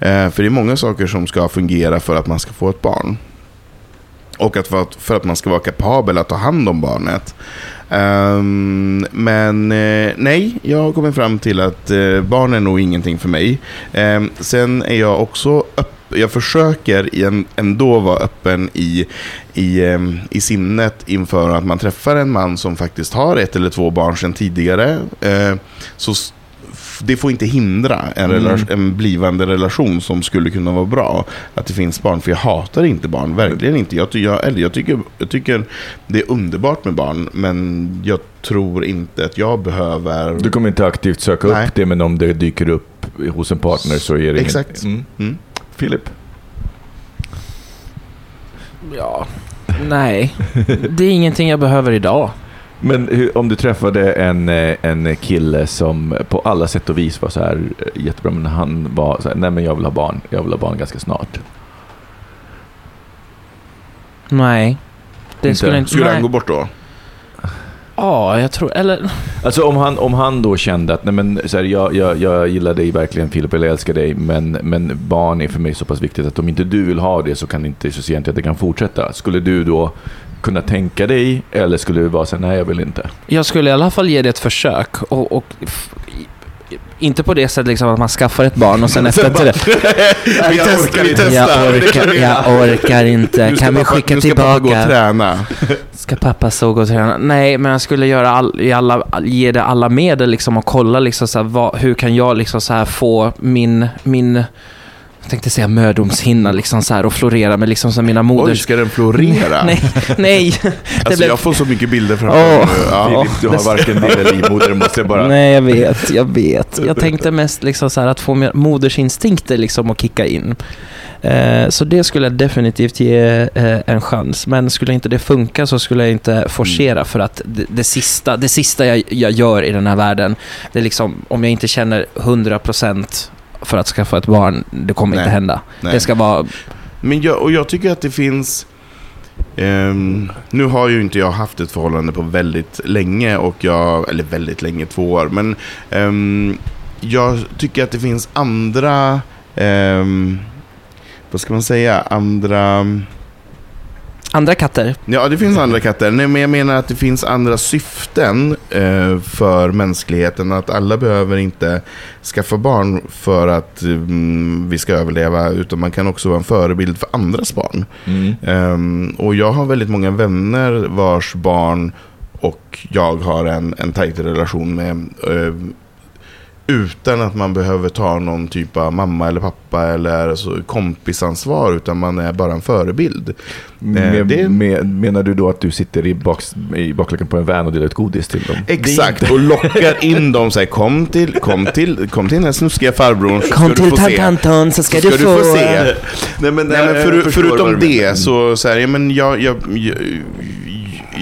Eh, För det är många saker som ska fungera för att man ska få ett barn. Och att för, att för att man ska vara kapabel att ta hand om barnet. Um, men eh, nej, jag har kommit fram till att eh, barn är nog ingenting för mig. Ehm, sen är jag också öppen jag försöker ändå vara öppen i, i, ehm, i sinnet inför att man träffar en man som faktiskt har ett eller två barn sedan tidigare. Ehm, så det får inte hindra en, rela- en blivande relation som skulle kunna vara bra. Att det finns barn, för jag hatar inte barn, verkligen inte. Jag, jag, eller jag, tycker, jag tycker det är underbart med barn, men jag tror inte att jag behöver... Du kommer inte aktivt söka Nej. upp det, men om det dyker upp hos en partner så är det Exakt. Inget. Mm. Mm. Filip? Ja, nej. Det är ingenting jag behöver idag. Men hur, om du träffade en, eh, en kille som på alla sätt och vis var så här eh, jättebra, men han var så här, nej men jag vill ha barn, jag vill ha barn ganska snart. Nej. Det Inte? skulle inte... Skulle nej. han gå bort då? Ja, jag tror... Eller... Alltså om han, om han då kände att nej men, så här, jag, jag, jag gillar dig verkligen Filip, eller jag älskar dig, men, men barn är för mig så pass viktigt att om inte du vill ha det så kan inte, så ser jag inte att det kan fortsätta. Skulle du då kunna tänka dig, eller skulle du vara så här, nej jag vill inte? Jag skulle i alla fall ge det ett försök. Och, och inte på det sättet liksom att man skaffar ett barn och sen efter ett tillräckligt... vi, test, vi testar. Jag orkar, jag orkar inte. Kan vi skicka nu ska pappa gå och tillbaka? träna. Ska pappa så gå och träna? Nej, men jag skulle göra all, i alla, ge det alla medel liksom och kolla liksom så här, vad, hur kan jag liksom så här få min, min jag tänkte säga mödomshinna liksom så här och florera med liksom så mina Oj, moders... ska den florera? Nej, nej. Det Alltså, blev- Jag får så mycket bilder framför mig nu. Ja. Du har varken det eller livmoder, måste jag bara... Nej, jag vet, jag vet. Jag tänkte mest liksom så här att få modersinstinkter liksom att kicka in. Eh, så det skulle jag definitivt ge eh, en chans. Men skulle inte det funka så skulle jag inte forcera för att det, det sista, det sista jag, jag gör i den här världen, det är liksom om jag inte känner 100% för att skaffa ett barn, det kommer Nej. inte hända. Nej. Det ska vara... Men jag, och jag tycker att det finns... ehm, nu har ju inte jag haft ett förhållande på väldigt länge, och jag, eller väldigt länge, två år. Men ehm, jag tycker att det finns andra... ehm, vad ska man säga? Andra... Andra katter? Ja, det finns andra katter. Nej, men jag menar att det finns andra syften eh, för mänskligheten. Att alla behöver inte skaffa barn för att mm, vi ska överleva, utan man kan också vara en förebild för andras barn. Mm. Ehm, och jag har väldigt många vänner vars barn och jag har en, en tajt relation med. eh, utan att man behöver ta någon typ av mamma eller pappa eller så kompisansvar. Utan man är bara en förebild. Med, det- med, menar du då att du sitter i, baks, i bakluckan på en van och delar ut godis till dem? Exakt, och lockar in dem. Så här, kom, till, kom, till, kom till den här snuskiga farbrorn. så Kom ska du till få se. Tantanton så ska, Så du få... se. Nej, men, Nej, men jag för, förutom du det så, så här, ja, men jag, jag, jag,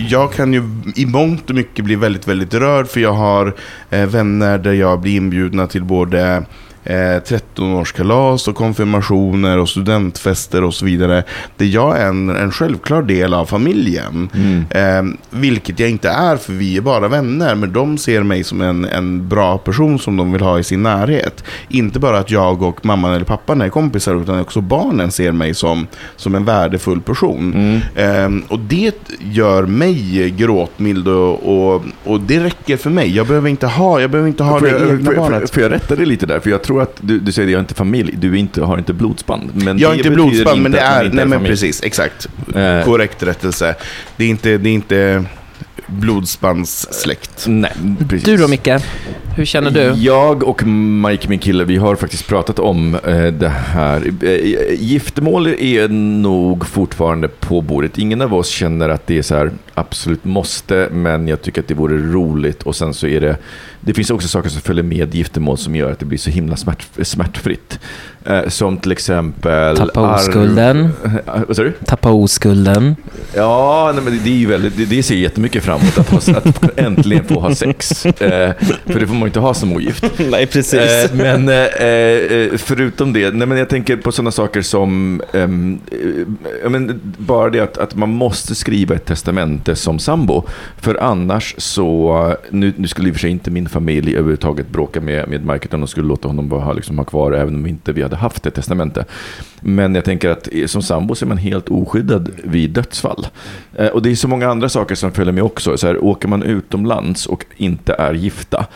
jag kan ju i mångt och mycket bli väldigt, väldigt rörd för jag har eh, vänner där jag blir inbjudna till både eh, 13-årskalas och konfirmationer och studentfester och så vidare. Där jag är en, en självklar del av familjen. Eh, vilket jag inte är för vi är bara vänner. Men de ser mig som en, en bra person som de vill ha i sin närhet. Inte bara att jag och mamman eller pappan är kompisar utan också barnen ser mig som, som en värdefull person. Eh, och det gör mig gråtmild och, och, och det räcker för mig. Jag behöver inte ha, jag behöver inte ha Får det jag, egna jag, barnet. får jag rätta dig lite där? För jag tror att du, du säger att jag har inte familj, du är inte, har inte blodsband. Men Jag har det inte blodsband, men inte det att man är... Nej, men precis. Exakt. Eh. Korrekt rättelse. Det är inte, det är inte blodspandssläkt. Nej, precis. Du då Micke? Hur känner du? Jag och Mike, min kille, vi har faktiskt pratat om eh, det här. Eh, giftermål är nog fortfarande på bordet. Ingen av oss känner att det är så här absolut måste, men jag tycker att det vore roligt. Och sen så är det, det finns också saker som följer med giftermål som gör att det blir så himla smärt, smärtfritt. Eh, som till exempel... Tappa arv- oskulden. Eh, Vad sa du? Tappa oskulden. Ja, nej, men det- det är ju väldigt, det, det ser jättemycket fram emot att, ha, att äntligen få ha sex. Eh, för det får man ju inte ha som ogift. Nej, Eh, men eh, eh, förutom det, nej, men jag tänker på sådana saker som ehm, eh, men bara det att, att man måste skriva ett testamente som sambo. För annars så, nu, nu skulle i och för sig inte min familj överhuvudtaget bråka med, med Mike, utan de skulle låta honom bara ha, liksom, ha kvar även om inte vi hade haft ett testamente. Men jag tänker att eh, som sambo så är man helt oskyddad vid dödsfall. Eh, och det är så många andra saker som följer med också. Så här, åker man utomlands och inte är gifta.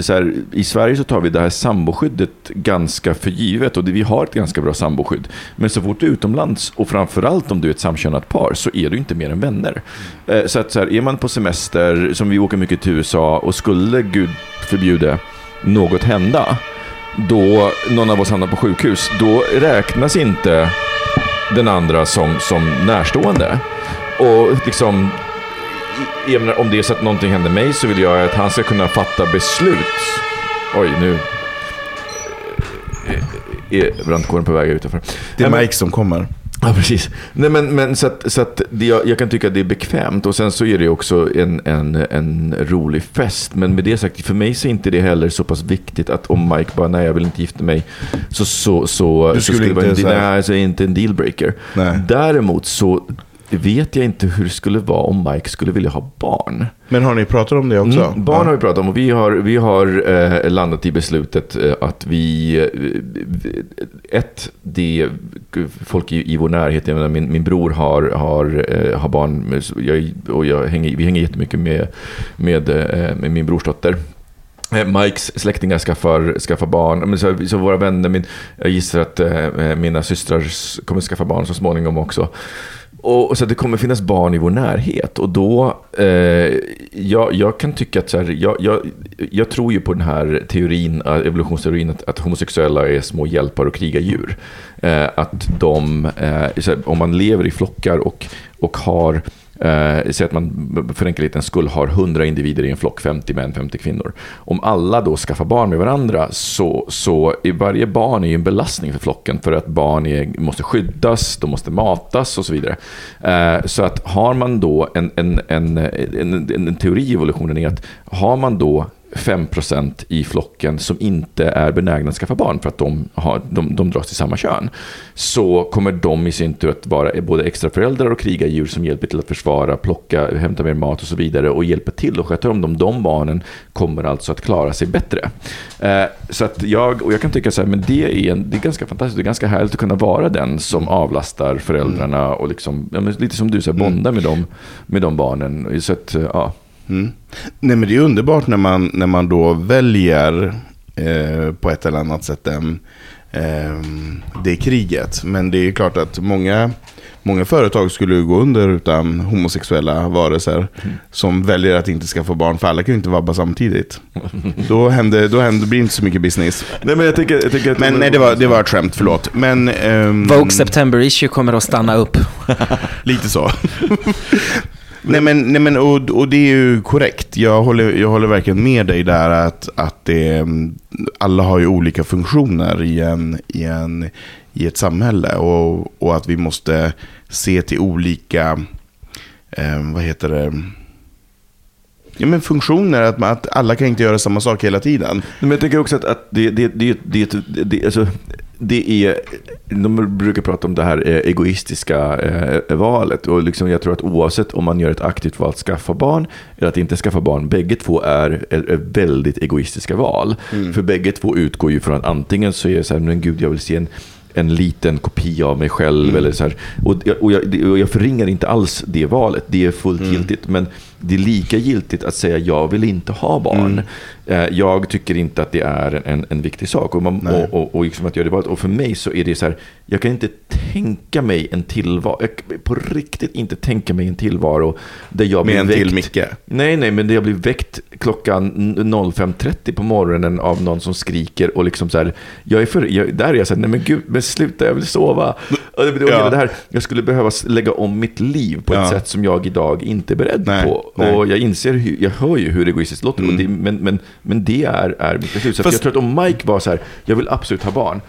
Så här, I Sverige så tar vi det här samboskyddet ganska för givet och det, vi har ett ganska bra samboskydd. Men så fort du är utomlands och framförallt om du är ett samkönat par så är du inte mer än vänner. Eh, så att så här, är man på semester, som vi åker mycket till USA och skulle Gud förbjude något hända då någon av oss hamnar på sjukhus, då räknas inte den andra som, som närstående. Och liksom, jag menar, om det är så att någonting händer mig så vill jag att han ska kunna fatta beslut. Oj, nu är brandkåren på väg utanför. Det är Mike som kommer. Ja, precis. Nej, men, men så att, så att det, jag, jag kan tycka att det är bekvämt och sen så är det också en, en, en rolig fest. Men med det sagt, för mig så är inte det heller så pass viktigt att om Mike bara, nej jag vill inte gifta mig, så, så, så, Du så skulle det vara en, nej, så är det inte en dealbreaker. Däremot så vet jag inte hur det skulle vara om Mike skulle vilja ha barn. Men har ni pratat om det också? Mm, barn har vi pratat om och vi har, vi har eh, landat i beslutet eh, att vi... Eh, ett, det folk i, i vår närhet, jag menar, min, min bror har, har, eh, har barn jag, och jag hänger, vi hänger jättemycket med, med, eh, med min brorsdotter. Eh, Mikes släktingar skaffar, skaffar barn. Så, så våra vänner, min, jag gissar att mina systrar kommer skaffa barn så småningom också. Och, och så att det kommer finnas barn i vår närhet. Och då, eh, jag, jag kan tycka att så här, jag, jag, jag tror ju på den här teorin, eh, evolutionsteorin, att, att homosexuella är små hjälpar och krigardjur. Eh, att de, eh, så här, om man lever i flockar och, och har Eh, säg att man för enkelhetens skull har 100 individer i en flock, 50 män, 50 kvinnor. Om alla då skaffar barn med varandra så, så är varje barn är ju en belastning för flocken för att barn är, måste skyddas, de måste matas och så vidare. Eh, så att har man då en, en, en, en, en, en teori i evolutionen är att har man då 5% i flocken som inte är benägna att skaffa barn för att de, har, de, de dras till samma kön. Så kommer de i sin tur att vara både extra föräldrar och krigardjur som hjälper till att försvara, plocka, hämta mer mat och så vidare och hjälper till och sköta om dem. De barnen kommer alltså att klara sig bättre. Eh, så att jag, och jag kan tycka så här, men det är, en, det är ganska fantastiskt, det är ganska härligt att kunna vara den som avlastar föräldrarna och liksom, ja, lite som du säger, bonda med dem, med de barnen. Så att, ja. Mm. Nej men det är underbart när man, när man då väljer eh, på ett eller annat sätt den, eh, det kriget. Men det är klart att många, många företag skulle ju gå under utan homosexuella varelser som väljer att inte skaffa barn, för alla kan ju inte vabba samtidigt. Då händer, då händer, blir det inte så mycket business. Nej, men jag tänker, jag tänker att... Men nej, det var, det var ett skämt, förlåt. Men, ehm, Vogue September issue kommer att stanna upp. Lite så. nej men, nej men och, och det är ju korrekt. Jag håller, jag håller verkligen med dig där att, att det, mm, alla har ju olika funktioner i, en, i, en, i ett samhälle. Och, och att vi måste se till olika, eh, vad heter det, mm, ja, men funktioner. Att, man, att alla kan inte göra samma sak hela tiden. Men jag tänker också att, att det, det, det, det, det, alltså, det är, de brukar prata om det här eh, egoistiska eh, valet. Och liksom jag tror att oavsett om man gör ett aktivt val att skaffa barn eller att inte skaffa barn, bägge två är, är, väldigt egoistiska val. För bägge två utgår ju från att antingen så är det så här, men gud jag vill se en en liten kopia av mig själv. Eller så här. Och, och, jag, och jag förringar inte alls det valet, det är fullt giltigt. Men det är lika giltigt att säga jag vill inte ha barn. Eh, Jag tycker inte att det är en, en viktig sak. Och, man, och, och, och, liksom att göra det valet. och för mig så är det så här, jag kan inte tänka mig en tillvaro, jag på riktigt inte tänka mig en tillvaro där jag Med blir en väckt. till Micke. Nej, nej, men det jag blir väckt klockan 05.30 på morgonen av någon som skriker och liksom så här, jag är för, jag, där är jag så här, nej men gud, men sluta, jag vill sova. Och och Ja. det här, jag skulle behöva lägga om mitt liv på ett Ja. sätt som jag idag inte är beredd Nej, på. Nej. Mm. Och jag inser, jag hör ju hur egoistiskt det låter, och det, men, men, men det är, är mitt beslut. Så att Fast- jag tror att om Mike var så här, jag vill absolut ha barn.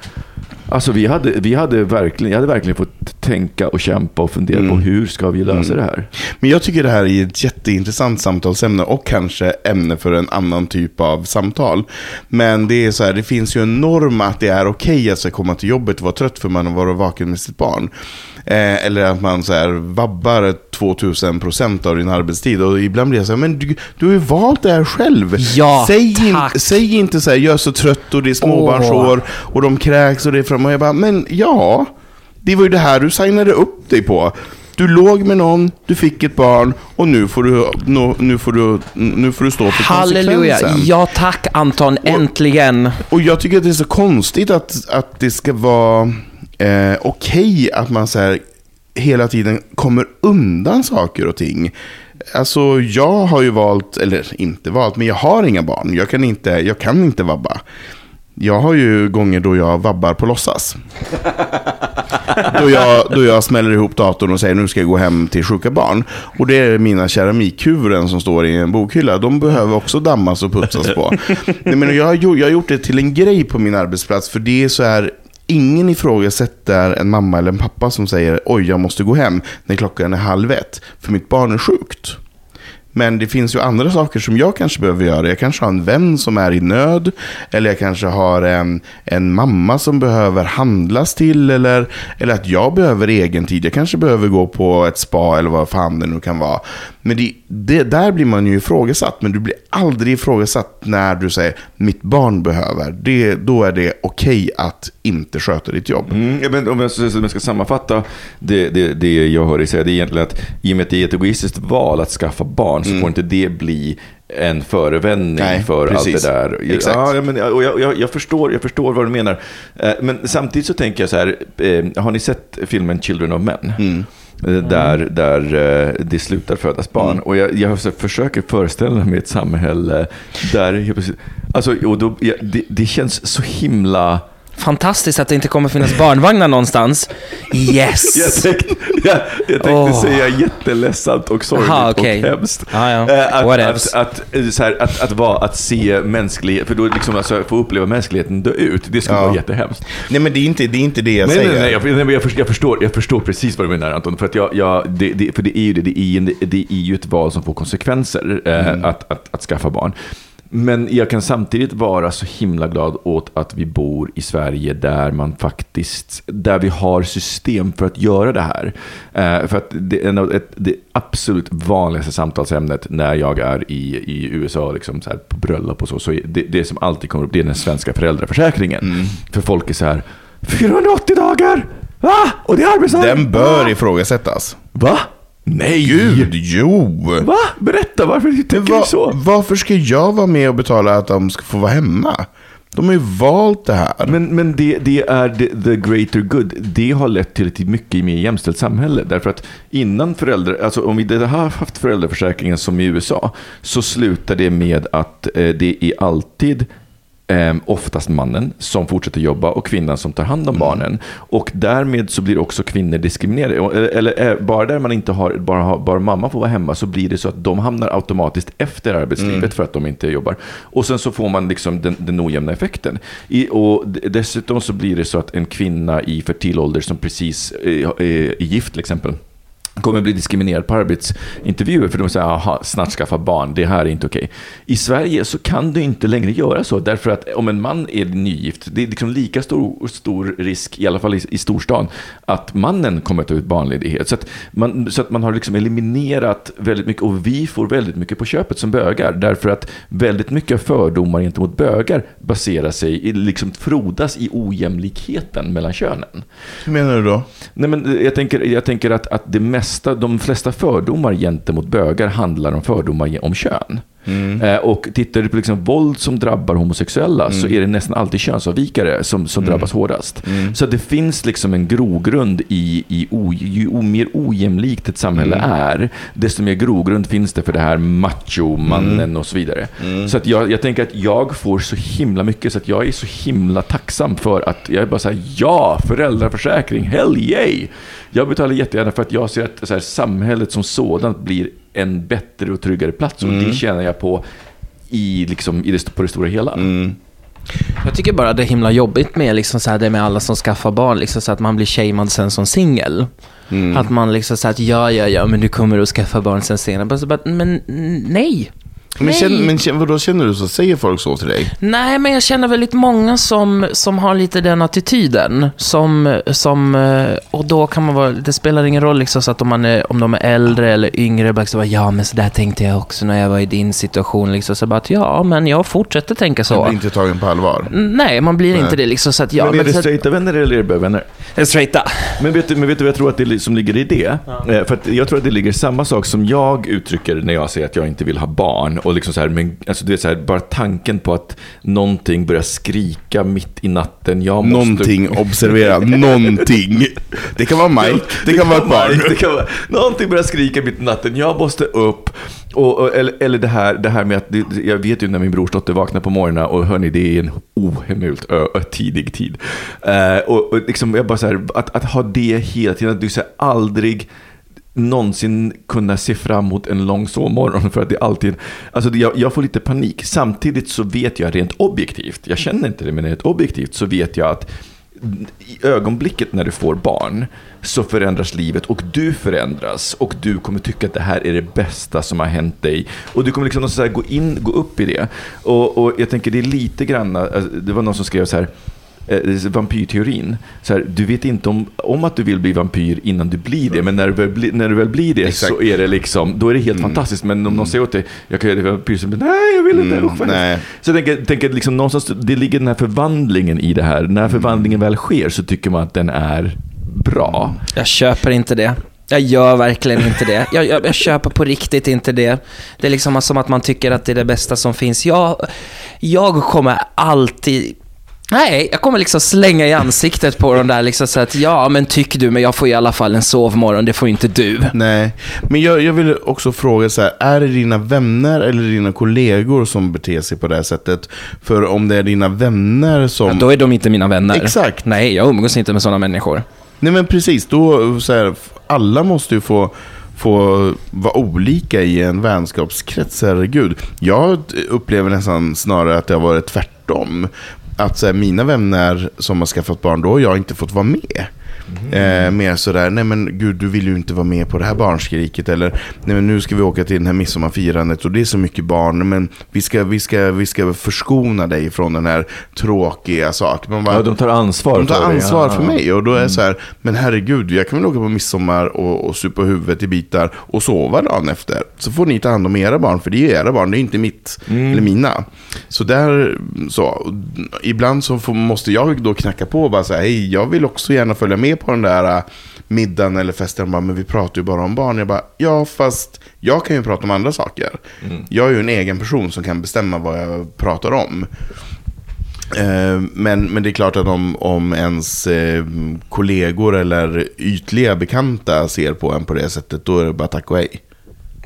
Alltså vi hade, vi hade verkligen, jag hade verkligen fått tänka och kämpa och fundera Mm. på hur ska vi lösa det här. Men jag tycker det här är ett jätteintressant samtalsämne och kanske ämne för en annan typ av samtal. Men det är så här, det finns ju en norm att det är okej att så här komma till jobbet och vara trött för man har varit vaken med sitt barn. Eh, eller att man så här vabbar 2000% av din arbetstid. Och ibland blir jag så här, men du, du har ju valt det här själv. Ja, säg, tack. in, säg inte så här, jag är så trött och det är småbarnsår och de kräks och det är fram. Och jag bara, men ja, det var ju det här du signade upp dig på. Du låg med någon, du fick ett barn och nu får du, nu, nu får du, nu får du stå för Halleluja! konsekvensen. Ja tack Anton, äntligen! Och jag tycker att det är så konstigt att, att det ska vara eh, okej att man så här, hela tiden kommer undan saker och ting. Alltså jag har ju valt, eller inte valt, men jag har inga barn. Jag kan inte, jag kan inte vabba. Jag har ju gånger då jag vabbar på låtsas. då, jag, då jag smäller ihop datorn och säger nu ska jag gå hem till sjuka barn. Och det är mina keramikhuvuden som står i en bokhylla. De behöver också dammas och putsas på. Nej, men jag, har jag har gjort det till en grej på min arbetsplats. För det är så här, ingen ifrågasätter en mamma eller en pappa som säger oj jag måste gå hem när klockan är halv ett. För mitt barn är sjukt. Men det finns ju andra saker som jag kanske behöver göra. Jag kanske har en vän som är i nöd. Eller jag kanske har en, en mamma som behöver handlas till. Eller, eller att jag behöver egen tid. Jag kanske behöver gå på ett spa eller vad fan det nu kan vara. Men det, det, där blir man ju ifrågasatt. Men du blir aldrig ifrågasatt när du säger mitt barn behöver. Det, då är det okej att inte sköta ditt jobb. Mm, men om, jag, om jag ska sammanfatta det, det, det jag hör dig säga, det är egentligen att i och med att det är ett egoistiskt val att skaffa barn så får inte det bli en förevändning Nej, för precis. allt det där. Exakt. Ja, men, och jag, jag, jag, förstår, jag förstår vad du menar. Eh, Men samtidigt så tänker jag så här, eh, har ni sett filmen Children of Men? Eh, Där, där eh, det slutar födas barn. Och jag, jag försöker föreställa mig ett samhälle där... Alltså, och då, det, det känns så himla... Fantastiskt att det inte kommer finnas barnvagnar någonstans. Jag Yes! tänkte, jag, jag tänkte Åh. säga jätteledsamt och sorgligt Aha, okej. och hemskt. Ja, ja. Eh, Att, Whatevs. att, att, eh, så här, att, att, vara, att se mänsklighet, för då liksom alltså, få uppleva mänskligheten dö ut, det skulle Ja. vara jättehemskt. Nej men det är inte det, är inte det jag Nej, säger. nej, nej, jag, nej, jag, förstår, jag, förstår, jag förstår precis vad du menar Anton. För, att jag, jag, det, det, för det är ju det, det är, det är ju ett val som får konsekvenser, eh, Mm. att, att, att skaffa barn. Men jag kan samtidigt vara så himla glad åt att vi bor i Sverige där man faktiskt, där vi har system för att göra det här. Eh, för att det, är en av- ett, det absolut vanligaste samtalsämnet när jag är i, i USA, liksom så här, på bröllop och så, så det, det som alltid kommer upp, det är den svenska föräldraförsäkringen. För folk är så här, 480 dagar! Va? Och det är arbetsdagar? Den bör Va? ifrågasättas. Va? Nej! Gud, jo! Va? Berätta, varför Men va- du så? Varför ska jag vara med och betala att de ska få vara hemma? De har ju valt det här. Men, men det, det är the, the greater good. Det har lett till ett mycket mer jämställt samhälle. Därför att innan föräldrar, alltså om vi har haft föräldraförsäkringen som i USA, så slutar det med att eh, det är alltid eh, oftast mannen som fortsätter jobba och kvinnan som tar hand om barnen. Och därmed så blir också kvinnor diskriminerade. Och- Eller, eller eh, bara där man inte har, bara, har- bara mamma får vara hemma så blir det så att de hamnar automatiskt efter arbetslivet för att de inte jobbar. Och sen så får man liksom den, den ojämna effekten. I, och dessutom så blir det så att en kvinna i fertil ålder som precis eh, är, är gift till exempel kommer bli diskriminerad på arbetsintervjuer för de säger aha, snart skaffa barn, det här är inte okej. I Sverige så kan du inte längre göra så, därför att om en man är nygift, det är liksom lika stor, stor risk, i alla fall i, i storstan, att mannen kommer att ta ut barnledighet. Så att man, så att man har liksom eliminerat väldigt mycket, och vi får väldigt mycket på köpet som bögar, därför att väldigt mycket fördomar gentemot bögar baserar sig, i, liksom frodas i ojämlikheten mellan könen. Hur menar du då? Nej, men jag tänker, jag tänker att, att det mesta, de flesta fördomar gentemot bögar handlar om fördomar om kön. Eh, och tittar du på liksom våld som drabbar homosexuella så är det nästan alltid könsavvikare som, som drabbas hårdast. Så det finns liksom en grogrund i, i o, ju mer ojämlikt ett samhälle är, desto mer grogrund finns det för det här macho-mannen och så vidare. Så att jag, jag tänker att jag får så himla mycket så att jag är så himla tacksam för att jag är bara så här, ja, föräldraförsäkring, hell yay! Jag betalar jättegärna för att jag ser att så här, samhället som sådant blir en bättre och tryggare plats. Och det tjänar jag på i, liksom, i det, på det stora hela. Jag tycker bara det är himla jobbigt med liksom så här, det med alla som skaffar barn, liksom så att man blir shamead sen som singel. Att man liksom säger att ja, ja, ja, men du kommer att skaffa barn sen senare. Så bara, Men nej. Men, Nej. känner, men känner, vadå känner du så? Säger folk så till dig? Nej, men jag känner väldigt många som, som har lite den attityden. Som, som, eh, och då kan man vara, det spelar ingen roll liksom så att om, man är, om de är äldre eller yngre, bara så bara, ja men så där tänkte jag också när jag var i din situation. Liksom, så bara att, ja, men jag fortsätter tänka Du så. blir inte tagen på allvar? Nej, man blir inte det liksom så att, ja, men är det så att, straighta vänner eller är det bövänner? straighta. Men vet, du, men vet du vad jag tror att det som ligger i det? Eh, För att jag tror att det ligger samma sak som jag uttrycker när jag säger att jag inte vill ha barn. Och liksom så här, men, alltså, du vet, så här, bara tanken på att någonting börjar skrika mitt i natten. Jag måste... Någonting, observera, någonting. Det kan vara Mike, det kan vara ett barn. Det kan vara, någonting börjar skrika mitt i natten, jag måste upp. Och, och, eller eller det, här, det här med att, det, jag vet ju när min brorsdotter vaknar på morgonen och hörni, det är en ohemult ö, ö, tidig tid. Eh, och, och liksom, jag bara så här, att, att ha det hela tiden, att du så här, aldrig någonsin kunna se fram emot en lång sovmorgon för att det alltid, alltså det- jag, jag får lite panik. Samtidigt så vet jag rent objektivt, jag känner inte det men rent objektivt så vet jag att i ögonblicket när du får barn så förändras livet och du förändras och du kommer tycka att det här är det bästa som har hänt dig. Och du kommer liksom så här gå in, gå upp i det. Och, och jag tänker det är lite grann, alltså, det var någon som skrev så här, vampyrteorin. Så här, du vet inte om, om att du vill bli vampyr innan du blir det, men när du väl, bli, när du väl blir det Exakt. så är det liksom, då är det helt fantastiskt. Men om någon säger åt dig, jag kan göra dig vampyr, så nej jag vill inte, Mm, nej. Så jag tänker, tänker liksom någonstans, det ligger den här förvandlingen i det här. När förvandlingen väl sker så tycker man att den är bra. Jag köper inte det. Jag gör verkligen inte det. Jag, jag, jag köper på riktigt inte det. Det är liksom som att man tycker att det är det bästa som finns. Jag, jag kommer alltid... Nej, jag kommer liksom slänga i ansiktet på dem där liksom så att ja, men tyck du, men jag får i alla fall en sovmorgon, det får inte du. Nej, men jag, jag vill också fråga så här, är det dina vänner eller dina kollegor som beter sig på det här sättet? För om det är dina vänner som... Ja, då är de inte mina vänner. Exakt. Nej, jag umgås inte med sådana människor. Nej men precis, då så här, alla måste ju få, få vara olika i en vänskapskrets, herregud. Jag upplever nästan snarare att det har varit tvärtom. Att så här, mina vänner som har skaffat barn, då har jag inte fått vara med. Eh, mer sådär, nej men gud du vill ju inte vara med på det här barnskriket eller nej men nu ska vi åka till det här midsommarfirandet och det är så mycket barn men vi ska, vi ska, vi ska förskona dig från den här tråkiga saken. Man bara, Ja, de tar ansvar de tar för ansvar för mig och då är det så här, men herregud, jag kan väl åka på midsommar och, och supa huvudet i bitar och sova dagen efter. Så får ni ta hand om era barn, för det är ju era barn, det är inte mitt eller mina. Så där, så, ibland så får, måste jag då knacka på och bara säga, hej, jag vill också gärna följa med på den där äh, middagen eller festen. Bara, men vi pratar ju bara om barn. Jag bara, ja fast jag kan ju prata om andra saker. Jag är ju en egen person som kan bestämma vad jag pratar om. Eh, men, men det är klart att om, om ens eh, kollegor eller ytliga bekanta ser på en på det sättet, då är det bara tack och hej.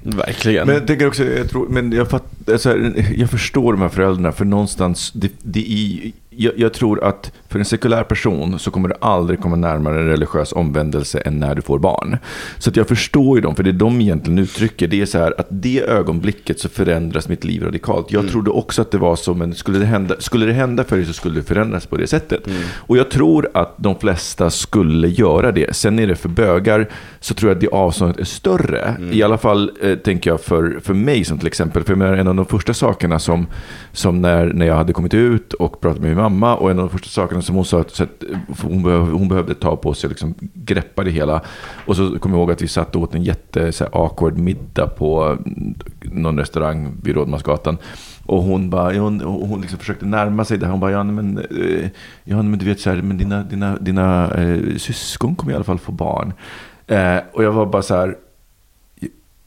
Verkligen. Men jag tänker också, jag, tror, men jag, fatt, alltså, jag förstår de här föräldrarna, för någonstans, det, det är, jag, jag, tror att för en sekulär person så kommer du aldrig komma närmare en religiös omvändelse än när du får barn. Så att jag förstår ju dem, för det de egentligen uttrycker, det är så här att det ögonblicket så förändras mitt liv radikalt. Jag mm. trodde också att det var så, men skulle det hända, skulle det hända för dig så skulle det förändras på det sättet. Mm. Och jag tror att de flesta skulle göra det. Sen är det för bögar, så tror jag att det avståndet är större. Mm. I alla fall eh, tänker jag för, för mig som till exempel, för en av de första sakerna som, som när, när jag hade kommit ut och pratat med min mamma och en av de första sakerna som hon sa att, att eh, hon, behövde, hon behövde ta på sig och liksom greppa det hela. Och så kommer jag ihåg att vi satt och åt en jätte så här, awkward middag på mm, någon restaurang vid Rådmansgatan. Och hon, bara, hon, hon liksom försökte närma sig det. här. Hon bara, ja men, eh, ja, men du vet så här, men dina, dina, dina eh, syskon kommer i alla fall få barn. Eh, och jag var bara så här,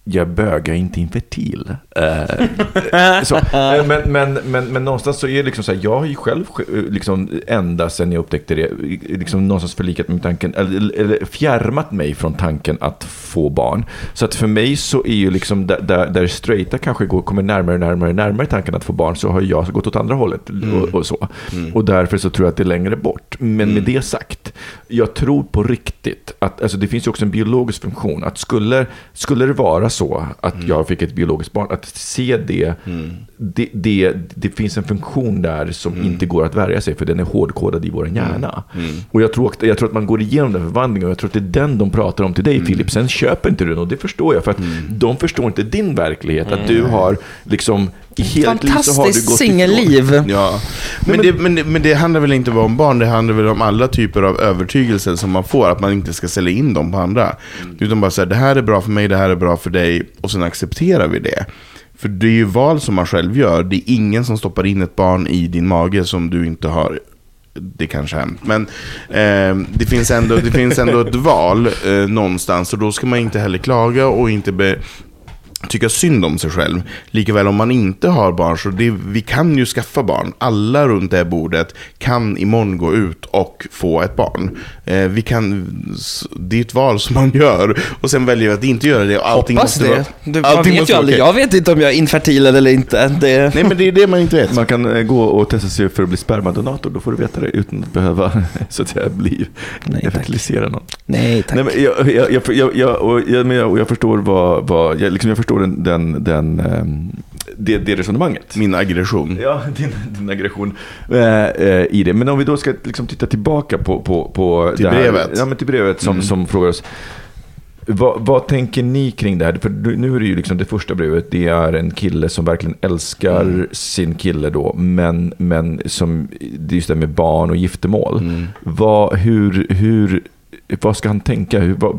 jag bögar inte infertil. Eh, så, men, men, men, men någonstans så är det liksom så här, jag har ju själv liksom, ända sedan jag upptäckte det, liksom någonstans förlikat med tanken, eller, eller fjärmat mig från tanken att få barn. Så att för mig så är ju liksom, där, där, straighta kanske går, kommer närmare, närmare, närmare tanken att få barn, så har jag gått åt andra hållet. Mm. Och, och, så. Mm. och därför så tror jag att det är längre bort. Men mm. med det sagt, jag tror på riktigt att, alltså det finns ju också en biologisk funktion, att skulle, skulle det vara så att mm. jag fick ett biologiskt barn, att se det, mm. det, det, det, finns en funktion där som mm. inte går att värja sig för den är hårdkodad i vår hjärna. Och jag tror, jag tror att man går igenom den förvandlingen och jag tror att det är den de pratar om till dig Filip. Sen köper inte du den och det förstår jag för att de förstår inte din verklighet. Att du har liksom i hela Fantastiskt singelliv. Ja. Men, men, det, men, det, men det handlar väl inte bara om barn, det handlar väl om alla typer av övertygelser som man får, att man inte ska sälja in dem på andra. Mm. Utan bara säga, det här är bra för mig, det här är bra för dig, och sen accepterar vi det. För det är ju val som man själv gör, det är ingen som stoppar in ett barn i din mage som du inte har det kanske hänt. Men eh, det, finns ändå, det finns ändå ett val eh, någonstans och då ska man inte heller klaga och inte be, tycka synd om sig själv. Likaväl om man inte har barn, så det, vi kan ju skaffa barn. Alla runt det här bordet kan imorgon gå ut och få ett barn. Eh, vi kan, det är ett val som man gör. Och sen väljer vi att inte göra det. Och allting Hoppas det. Vara, du, man vet ju aldrig. Okay. Jag vet inte om jag är infertil eller inte. Det... Nej, men det är det man inte vet. Man kan eh, gå och testa sig för att bli spermadonator. Då får du veta det utan att behöva så att säga, bli Nej, fertilisera någon. Nej, tack. Nej, men jag, jag, jag, jag, jag, jag, men jag, jag förstår vad, vad jag, liksom, jag förstår den, den, den ehm, det, det resonemanget. Min aggression. Ja, din, din aggression eh, eh, i det. Men om vi då ska liksom titta tillbaka på, på, på till brevet. Ja, men till brevet som, mm. som frågar oss. Vad, vad, tänker ni kring det här? För nu är det ju liksom det första brevet, det är en kille som verkligen älskar mm. sin kille då, men, men som, det är just det med barn och giftermål. Mm. Vad, hur, hur, vad ska han tänka? Hur, vad,